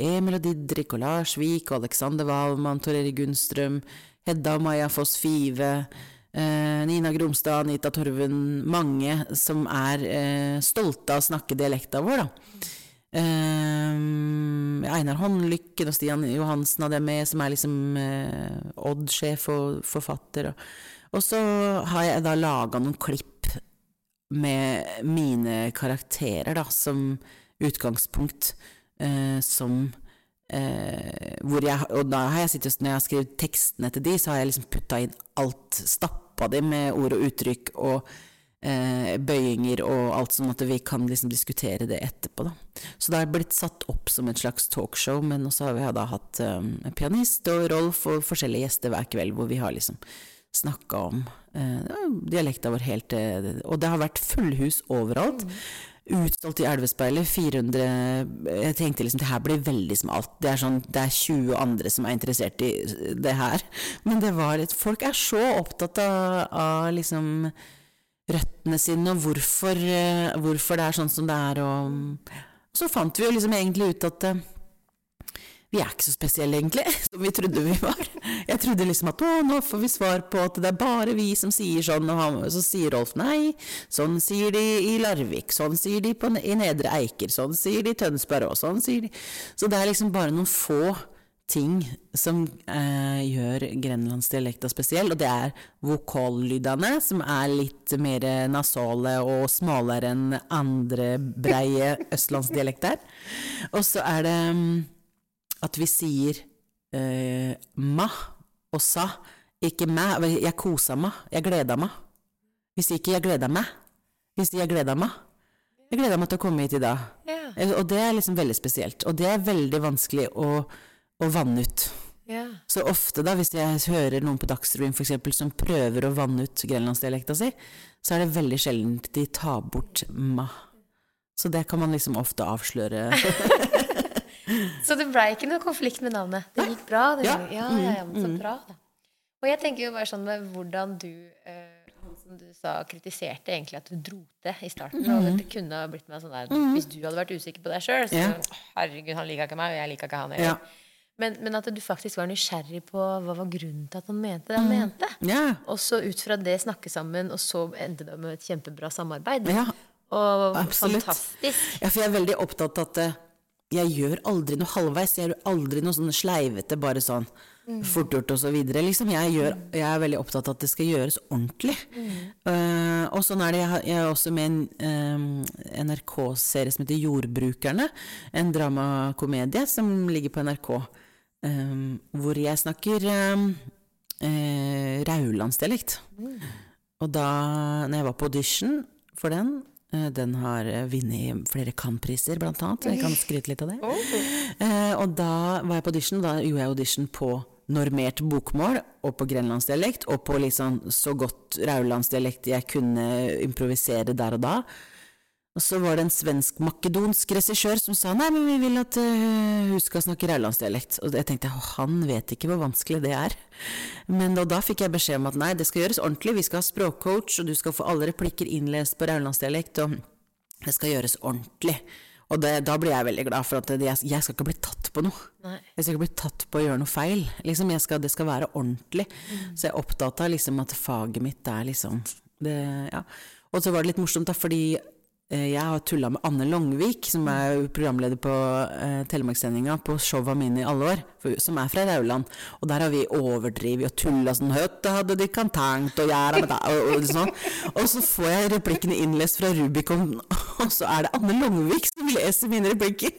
Emil og Didrik og Lars og Alexander Wahlmann, Tor Erik Gunnstrøm, Hedda og Maja Foss Five, eh, Nina Gromstad, Anita Torven, mange som er eh, stolte av å snakke dialekta vår, da. Eh, Einar Håndlykken og Stian Johansen hadde jeg med, som er liksom eh, Odd-sjef og forfatter. Og, og så har jeg da laga noen klipp med mine karakterer da, som utgangspunkt, eh, som eh, hvor jeg, Og da har jeg sittet, når jeg har skrevet tekstene til de, så har jeg liksom putta inn alt, stappa de med ord og uttrykk og eh, bøyinger og alt sånn at vi kan liksom diskutere det etterpå, da. Så det har blitt satt opp som et slags talkshow, men også har vi da hatt um, pianist og Rolf og forskjellige gjester hver kveld, hvor vi har liksom snakka om eh, dialekta vår helt til Og det har vært fullhus overalt. Utsolgt i Elvespeilet, 400 Jeg tenkte liksom det her blir veldig smalt. Det er sånn, det er 20 andre som er interessert i det her. Men det var litt Folk er så opptatt av, av liksom røttene sine, og hvorfor, eh, hvorfor det er sånn som det er, og så fant vi jo liksom egentlig ut at eh, vi er ikke så spesielle, egentlig, som vi trodde vi var. Jeg trodde liksom at å, nå får vi svar på at det er bare vi som sier sånn, og så sier Rolf nei, sånn sier de i Larvik, sånn sier de på, i Nedre Eiker, sånn sier de i Tønsberg òg, sånn sier de Så det er liksom bare noen få ting som eh, gjør grenlandsdialekta spesiell, og det er vokallydene, som er litt mer nasale og smalere enn andre breie østlandsdialekter. Og så er det mm, at vi sier eh, ma og sa, ikke mæ. Jeg kosa meg, jeg gleda meg. Vi sier ikke 'jeg gleda meg', vi sier 'jeg gleda meg'. Jeg gleda meg til å komme hit i dag. Eh, Og det er liksom veldig spesielt. Og det er veldig vanskelig å, å vanne ut. Yeah. Så ofte, da, hvis jeg hører noen på Dagsrevyen eksempel, som prøver å vanne ut grenlandsdialekta si, så er det veldig sjelden de tar bort ma. Så det kan man liksom ofte avsløre. Så det blei ikke noe konflikt med navnet? Det gikk bra? Det, Ja. ja, ja, ja, men så bra, da. Og jeg tenker jo bare sånn med hvordan du eh, som du sa, kritiserte egentlig at du dro til i starten. Og dette kunne ha blitt med sånn der Hvis du hadde vært usikker på deg sjøl, så. Herregud, han liker ikke meg, og jeg liker ikke han Ja. Men, men at du faktisk var nysgjerrig på hva var grunnen til at han mente det han mente. ja. Og så ut fra det snakke sammen, og så endte det med et kjempebra samarbeid. ja. Og Absolutt. fantastisk. Ja, for jeg er veldig opptatt av at eh, jeg gjør aldri noe halvveis. Jeg gjør aldri noe sånn sleivete, bare sånn fort gjort og så videre. Liksom. Jeg, gjør, jeg er veldig opptatt av at det skal gjøres ordentlig. Eh, og sånn er det. Jeg, er også med i en um, NRK-serie som heter Jordbrukerne. En dramakomedie som ligger på NRK. Um, hvor jeg snakker um, uh, raulandsdialekt. Og da når jeg var på audition for den den har eh, vunnet flere Cannes-priser, blant annet. Jeg kan skryte litt av det. Eh, og da var jeg på audition. Da gjorde jeg audition på normert bokmål og på grenlandsdialekt, og på liksom så godt raulandsdialekt jeg kunne improvisere der og da. Og så var det en svensk-makedonsk regissør som sa nei, men vi vil at eh, hun skal snakke raulandsdialekt. Og jeg tenkte han vet ikke hvor vanskelig det er. Men da, da fikk jeg beskjed om at nei, det skal gjøres ordentlig. Vi skal ha språkcoach, og du skal få alle replikker innlest på raulandsdialekt. Og det skal gjøres ordentlig. Og det, da blir jeg veldig glad for at jeg, jeg skal ikke bli tatt på noe. Nei. Jeg skal ikke bli tatt på å gjøre noe feil. Liksom, jeg skal, det skal være ordentlig. Så jeg er opptatt av liksom, at faget mitt er liksom det, ja. Og så var det litt morsomt, da, fordi jeg har tulla med Anne Longvik, som er programleder på eh, Telemarkssendinga på showa mine i alle år, for, som er fra Rauland. Og der har vi overdrevet og tulla sånn Høtte hadde de kan tenkt å gjøre med det, og, og sånn. Og så får jeg replikkene innlest fra Rubicon, og så er det Anne Longvik som leser mine replikker.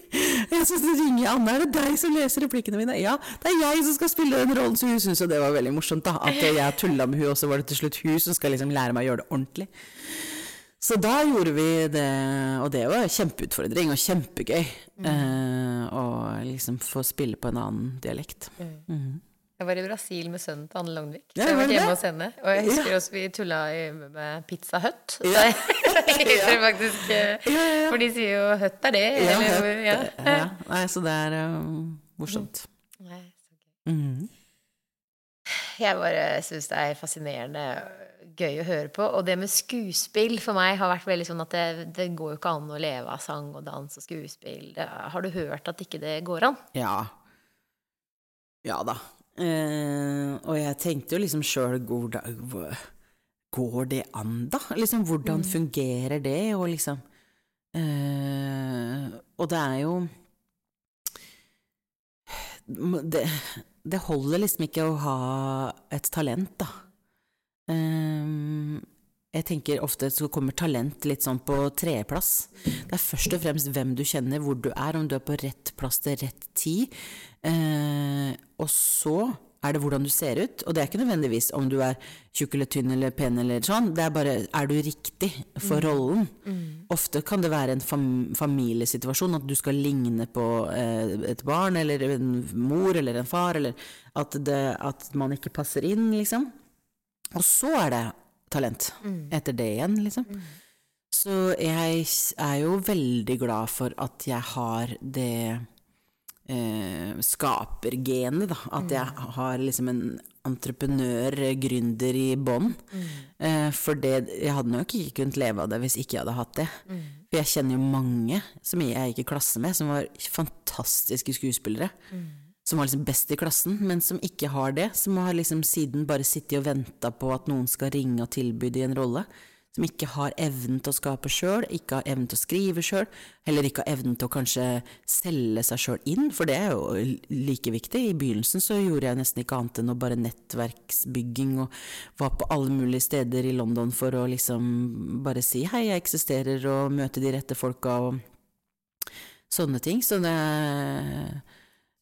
Jeg så ringer Anne, er det deg som leser replikkene mine? Ja, det er jeg som skal spille den rollen, så hun syns jo det var veldig morsomt, da. At jeg tulla med hun, og så var det til slutt hun som skal liksom lære meg å gjøre det ordentlig. Så da gjorde vi det, og det var kjempeutfordring og kjempegøy. Eh, å liksom få spille på en annen dialekt. Jeg var i Brasil med sønnen til Anne Langvik. Så jeg var hjemme hos henne. Og jeg husker Ja. også vi tulla med Pizza Hut. Ja. faktisk eh, Ja, ja, ja. For de sier jo 'høtt er det'. Ja, eller, ja. ja. Nei, så det er um, morsomt. Nei, så gøy. Mhm. Jeg bare syns det er fascinerende gøy å høre på. Og det med skuespill for meg har vært veldig sånn at det, det går jo ikke an å leve av sang og dans og skuespill. Det, har du hørt at ikke det går an? Ja. Ja da. Eh, og jeg tenkte jo liksom sjøl Går det an, da? Liksom, hvordan fungerer det? Og liksom eh, Og det er jo det, det holder liksom ikke å ha et talent, da. Eh, jeg tenker ofte så kommer talent litt sånn på tredjeplass. Det er først og fremst hvem du kjenner, hvor du er, om du er på rett plass til rett tid. Eh, og så er det hvordan du ser ut, og det er ikke nødvendigvis om du er tjukk eller tynn eller pen eller sånn, det er bare er du riktig for rollen. Ofte kan det være en fam familiesituasjon, at du skal ligne på eh, et barn eller en mor eller en far, eller at, det, at man ikke passer inn, liksom. Og så er det talent. Etter det igjen, liksom. Så jeg er jo veldig glad for at jeg har det eh, skapergenet, da. At jeg har liksom en entreprenør, eh, gründer i bånn. Eh, for det, jeg hadde nok ikke kunnet leve av det hvis ikke jeg hadde hatt det. For jeg kjenner jo mange som jeg gikk i klasse med, som var fantastiske skuespillere. Som var liksom best i klassen, men som ikke har det. Som har liksom siden bare sittet og venta på at noen skal ringe og tilby dem en rolle. Som ikke har evnen til å skape sjøl, ikke har evnen til å skrive sjøl. Heller ikke har evnen til å kanskje selge seg sjøl inn, for det er jo like viktig. I begynnelsen så gjorde jeg nesten ikke annet enn å bare nettverksbygging, og var på alle mulige steder i London for å liksom bare si hei, jeg eksisterer, og møte de rette folka og sånne ting. Så det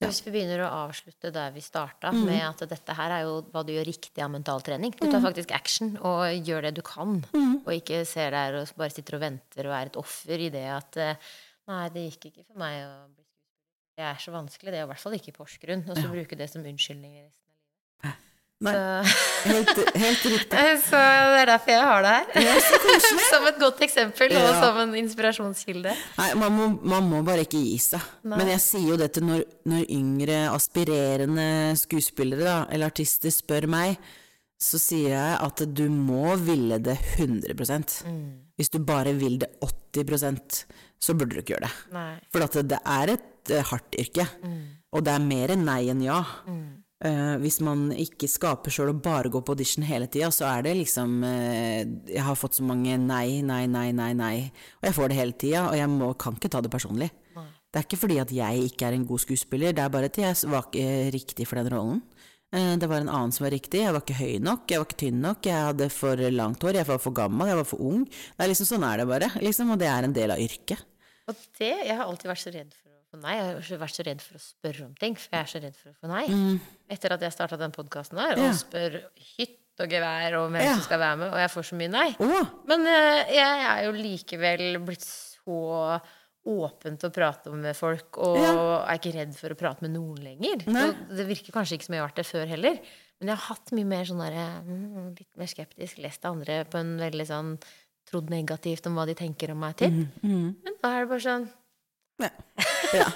Så Hvis vi begynner å avslutte der vi starta, med at dette her er jo hva du gjør riktig av mentaltrening. Du tar faktisk action og gjør det du kan, og ikke ser der og bare sitter og venter og er et offer i det at eh, Nei, det gikk ikke for meg å bli skuespiller. Det er så vanskelig, det er i hvert fall ikke i Porsgrunn. Og så bruke det som unnskyldning i resten av livet. Nei, Så, helt, helt riktig. så det er derfor jeg har det her. som et godt eksempel, og Ja. som en inspirasjonskilde. Nei, man må, man må bare ikke gi seg. Nei. Men jeg sier jo det til når, når yngre, aspirerende skuespillere da, eller artister spør meg, så sier jeg at du må ville det 100% Hvis du bare vil det 80% så burde du ikke gjøre det. Nei. For at det er et eh, hardt yrke, og det er mer nei enn ja. Eh, hvis man ikke skaper sjøl og bare går på audition hele tida, så er det liksom uh, Jeg har fått så mange nei, nei, nei, nei, nei, og jeg får det hele tida, og jeg må, kan ikke ta det personlig. Det er ikke fordi at jeg ikke er en god skuespiller, det er bare at jeg var ikke riktig for den rollen. Uh, Det var en annen som var riktig, jeg var ikke høy nok, jeg var ikke tynn nok, jeg hadde for langt hår, jeg var for gammel, jeg var for ung. Det er liksom Sånn er det bare, liksom, og det er en del av yrket. Og det, jeg har alltid vært så redd for få nei. Jeg har vært så redd for å spørre om ting, for jeg er så redd for å få nei. Etter at jeg starta den podkasten her, og Mm. Ja. spør hytt og gevær om hvem Ja. som skal være med, og jeg får så mye nei. Oh. Men uh, jeg er jo likevel blitt så åpent å prate med folk, og Ja. er ikke redd for å prate med noen lenger. Det virker kanskje ikke som jeg har vært det før heller. Men jeg har hatt mye mer sånn derre mm, Litt mer skeptisk, lest andre på en veldig sånn Trodd negativt om hva de tenker om meg til. Mm, Men da er det bare sånn ja. ja.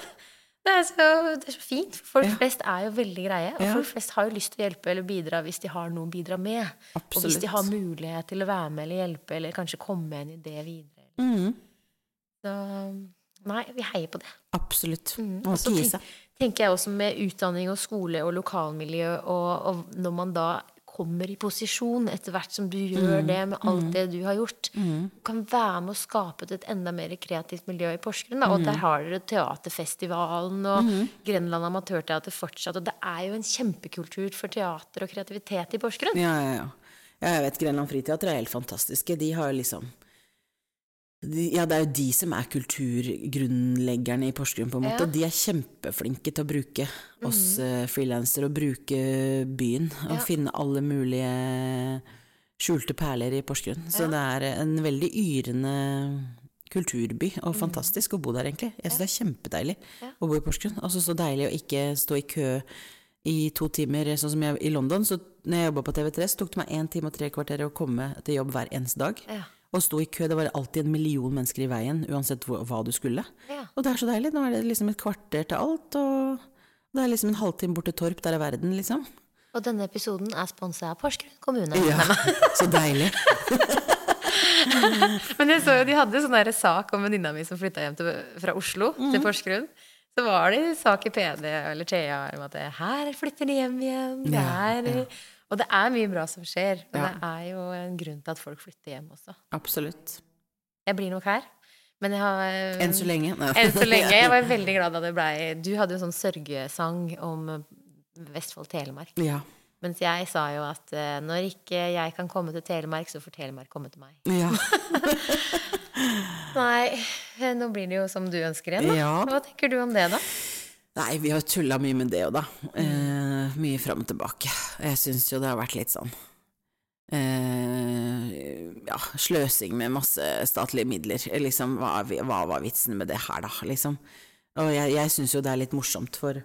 det er, så, det er så fint. for Folk Ja. flest er jo veldig greie. Og Ja. folk flest har jo lyst til å hjelpe eller bidra hvis de har noe å bidra med. Og hvis de har mulighet til å være med eller hjelpe, eller kanskje komme med en idé videre. Mm, Så nei, vi heier på det. absolutt. Mm. Og så tenk- tenker jeg også med utdanning og skole og lokalmiljø, og, og når man da kommer i posisjon etter hvert som du gjør Mm. det med alt det du har gjort, kan være med å skape et enda mer kreativt miljø i Porsgrunn. Da. Og Mm. der har dere Teaterfestivalen og Grenland Amatørteater fortsatt. Og det er jo en kjempekultur for teater og kreativitet i Porsgrunn. Ja, ja, ja. jeg vet Grenland Friteater er helt fantastiske. De har liksom Ja, det er jo de som er kulturgrunnleggerne i Porsgrunn, på en måte. Ja. De er kjempeflinke til å bruke oss eh, frilansere, og bruke byen. Og Ja. finne alle mulige skjulte perler i Porsgrunn. Så det er en veldig yrende kulturby, og fantastisk å bo der, egentlig. Jeg syns det er kjempedeilig Ja. å bo i Porsgrunn. Altså så deilig å ikke stå i kø i to timer, sånn som jeg i London. Så når jeg jobba på TV3, så tok det meg én time og tre kvarter å komme til jobb hver eneste dag. Ja. Og sto i kø, det var alltid en million mennesker i veien, uansett hva du skulle. Ja. Og det er så deilig. Nå er det liksom et kvarter til alt, og det er liksom en halvtime bort til Torp, der er verden, liksom. Og denne episoden er sponsa av Porsgrunn kommune. Ja, så deilig. Men jeg så jo de hadde sånn der sak om venninna mi som flytta hjem til, fra Oslo til Porsgrunn. Så var det sak i PD eller Thea om at her flytter de hjem igjen. Det Ja, ja. Og det er mye bra som skjer. Og Ja. det er jo en grunn til at folk flytter hjem også. Absolutt. Jeg blir nok her. Men jeg har eh, Enn så lenge. Nei. Enn så lenge. Jeg var veldig glad da det blei Du hadde jo sånn sørgesang om eh, Vestfold-Telemark. Ja. Mens jeg sa jo at eh, når ikke jeg kan komme til Telemark, så får Telemark komme til meg. ja. Nei, nå blir det jo som du ønsker igjen, da. Ja. Hva tenker du om det, da? Nei, vi har tulla mye med det òg, da. Eh, mye fram og tilbake. Jeg syns jo det har vært litt sånn eh, Ja, sløsing med masse statlige midler. Liksom, hva, hva var vitsen med det her, da, liksom? Og jeg, jeg syns jo det er litt morsomt, for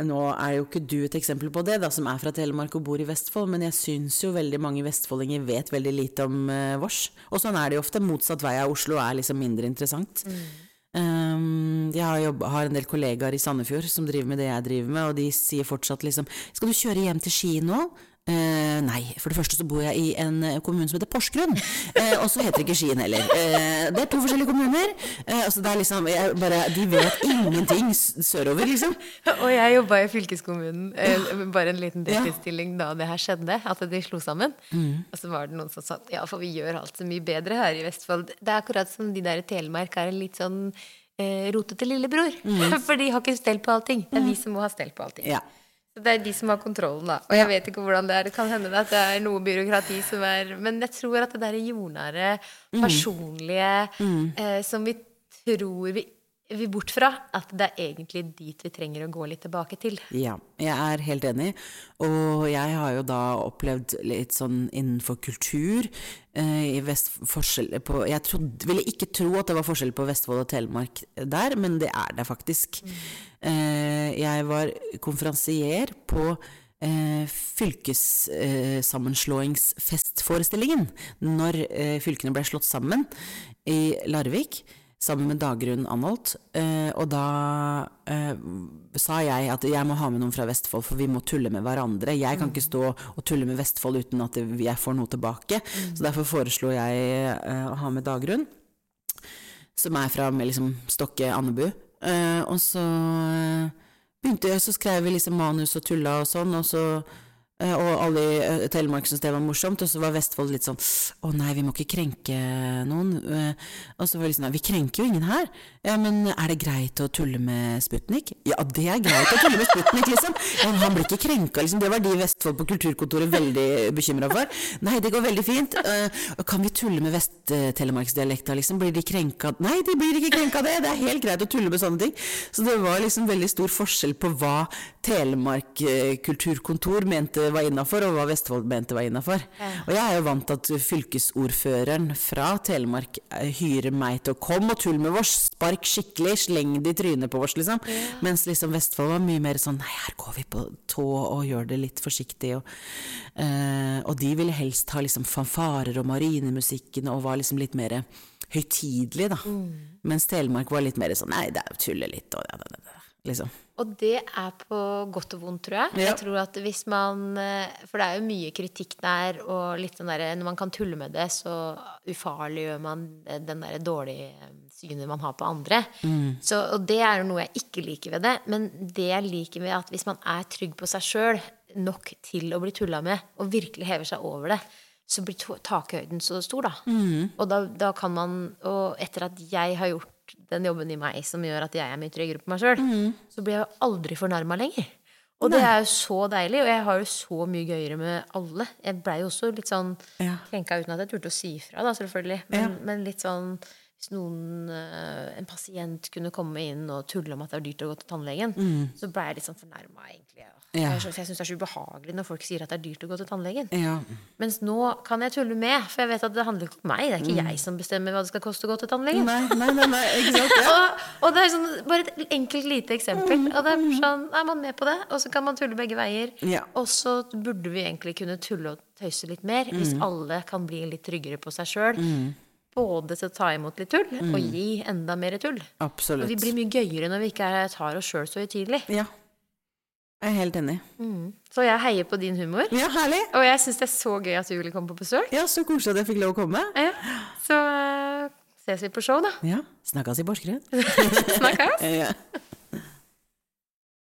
Nå er jo ikke du et eksempel på det, da, som er fra Telemark og bor i Vestfold, men jeg syns jo veldig mange vestfoldinger vet veldig lite om eh, vårs. Og sånn er det jo ofte. Motsatt vei av Oslo er liksom mindre interessant. Mm. Um, jeg har, jobb, har, en del kollegaer i Sandefjord som driver med det jeg driver med, og de sier fortsatt liksom Skal du kjøre hjem til Ski nå? Uh, nei, for det første så bor jeg i en eh, kommune som heter Porsgrunn. Eh, og så heter det ikke Skien heller. Eh, det er to forskjellige kommuner. altså det er liksom, bare, De vet ingenting sørover, liksom. Og jeg jobba i fylkeskommunen, bare en liten deltidsstilling da det her skjedde, at de slo sammen. Mm. Og så var det noen som sa ja, for vi gjør alt så mye bedre her i Vestfold. Det er akkurat som de der i Telemark er en litt sånn rotete lillebror. Mm. For de har ikke stell på allting. Det er vi som må ha stell på allting. Ja. Det er de som har kontrollen, da. Og jeg vet ikke hvordan det er. Det kan hende at det er noe byråkrati som er Men jeg tror at det der jordnære, mm. personlige, mm. eh, som vi tror vi vil bort fra. At det er egentlig dit vi trenger å gå litt tilbake til. Ja, jeg er helt enig. Og jeg har jo da opplevd litt sånn innenfor kultur eh, i vest, på Jeg trodde, ville ikke tro at det var forskjell på Vestfold og Telemark der, men det er det faktisk. Mm. Eh, jeg var konferansier på eh, fylkessammenslåingsfestforestillingen når eh, fylkene ble slått sammen i Larvik sammen med Dagrun Anholt. Eh, og da eh, sa jeg at jeg må ha med noen fra Vestfold, for vi må tulle med hverandre. Jeg kan mm. ikke stå og tulle med Vestfold uten at jeg får noe tilbake. Mm. Så derfor foreslo jeg eh, å ha med Dagrun, som er fra liksom, Stokke Andebu. Eh, og så begynte jeg, så skrev vi liksom manus og tulla og sånn, og så og alle i eh, Telemark syntes det var morsomt, og så var Vestfold litt sånn Å nei, vi må ikke krenke noen. Eh, og så var det sånn Vi krenker jo ingen her. Ja, men er det greit å tulle med Sputnik? Ja, det er greit å tulle med Sputnik, liksom. Men han blir ikke krenka, liksom. Det var de i Vestfold på kulturkontoret veldig bekymra for. Nei, det går veldig fint. Kan vi tulle med Vest-telemarksdialekta, liksom? Blir de krenka? Nei, de blir ikke krenka det. Det er helt greit å tulle med sånne ting. Så det var liksom veldig stor forskjell på hva Telemark kulturkontor mente var innafor, og hva Vestfold mente var innafor. Og jeg er jo vant til at fylkesordføreren fra Telemark eh, hyrer meg til å komme og tulle med vårs, spark skikkelig, sleng det i trynet på vårs, liksom. Mens liksom Vestfold var mye mer sånn nei, her går vi på tå og gjør det litt forsiktig, og, uh, og de ville helst ha liksom fanfarer og marinemusikken og var liksom litt mer høytidelig, da. Mm. Mens Telemark var litt mer sånn nei, det er jo tulle litt og ja, det, det, det, liksom. Og det er på godt og vondt, tror jeg. Ja. Jeg tror at hvis man eh, For det er jo mye kritikk der, og litt den der, Når man kan tulle med det, så ufarliggjør man den der dårlige eh, synet man har på andre. Mm. Så, og det er jo noe jeg ikke liker ved det. Men det jeg liker ved at hvis man er trygg på seg sjøl nok til å bli tulla med, og virkelig hever seg over det, så blir takhøyden så stor, da. Mm. Og da, da, kan man Og etter at jeg har gjort den jobben i meg som gjør at jeg er mye tryggere på meg sjøl, mm. så blir jeg jo aldri fornærma lenger. Og Nei. det er jo så deilig, og jeg har jo så mye gøyere med alle. Jeg blei jo også litt sånn ja. krenka uten at jeg turte å si ifra, da, selvfølgelig. Men, ja. men, litt sånn hvis noen, eh, en pasient kunne komme inn og tulle om at det er dyrt å gå til tannlegen, mm. så blei jeg litt sånn fornærma, egentlig. Ja. Jeg, jeg syns det er så ubehagelig når folk sier at det er dyrt å gå til tannlegen. Ja. Mens nå kan jeg tulle med, for jeg vet at det handler ikke om meg. Det er ikke mm. jeg som bestemmer hva det skal koste å gå til tannlegen. Nei, nei, nei, nei ikke sant, ja. og, og, det er sånn, bare et enkelt lite eksempel. Mm. Og det er sånn, er man med på det, og så kan man tulle begge veier. Ja. Og så burde vi egentlig kunne tulle og tøyse litt mer, mm. hvis alle kan bli litt tryggere på seg sjøl. Mm. Både til å ta imot litt tull og mm. gi enda mer tull. Absolutt. Og vi blir mye gøyere når vi ikke tar oss sjøl så høytidelig. Ja. Jeg er helt enig. Mm. Så jeg heier på din humor. Ja, herlig. Og jeg syns det er så gøy at du ville komme på besøk. Ja, Så koselig at jeg fikk lov å komme. Ja. Så uh, ses vi på show, da. Ja. Snakkes i Porsgrunn. Snakkes. ja.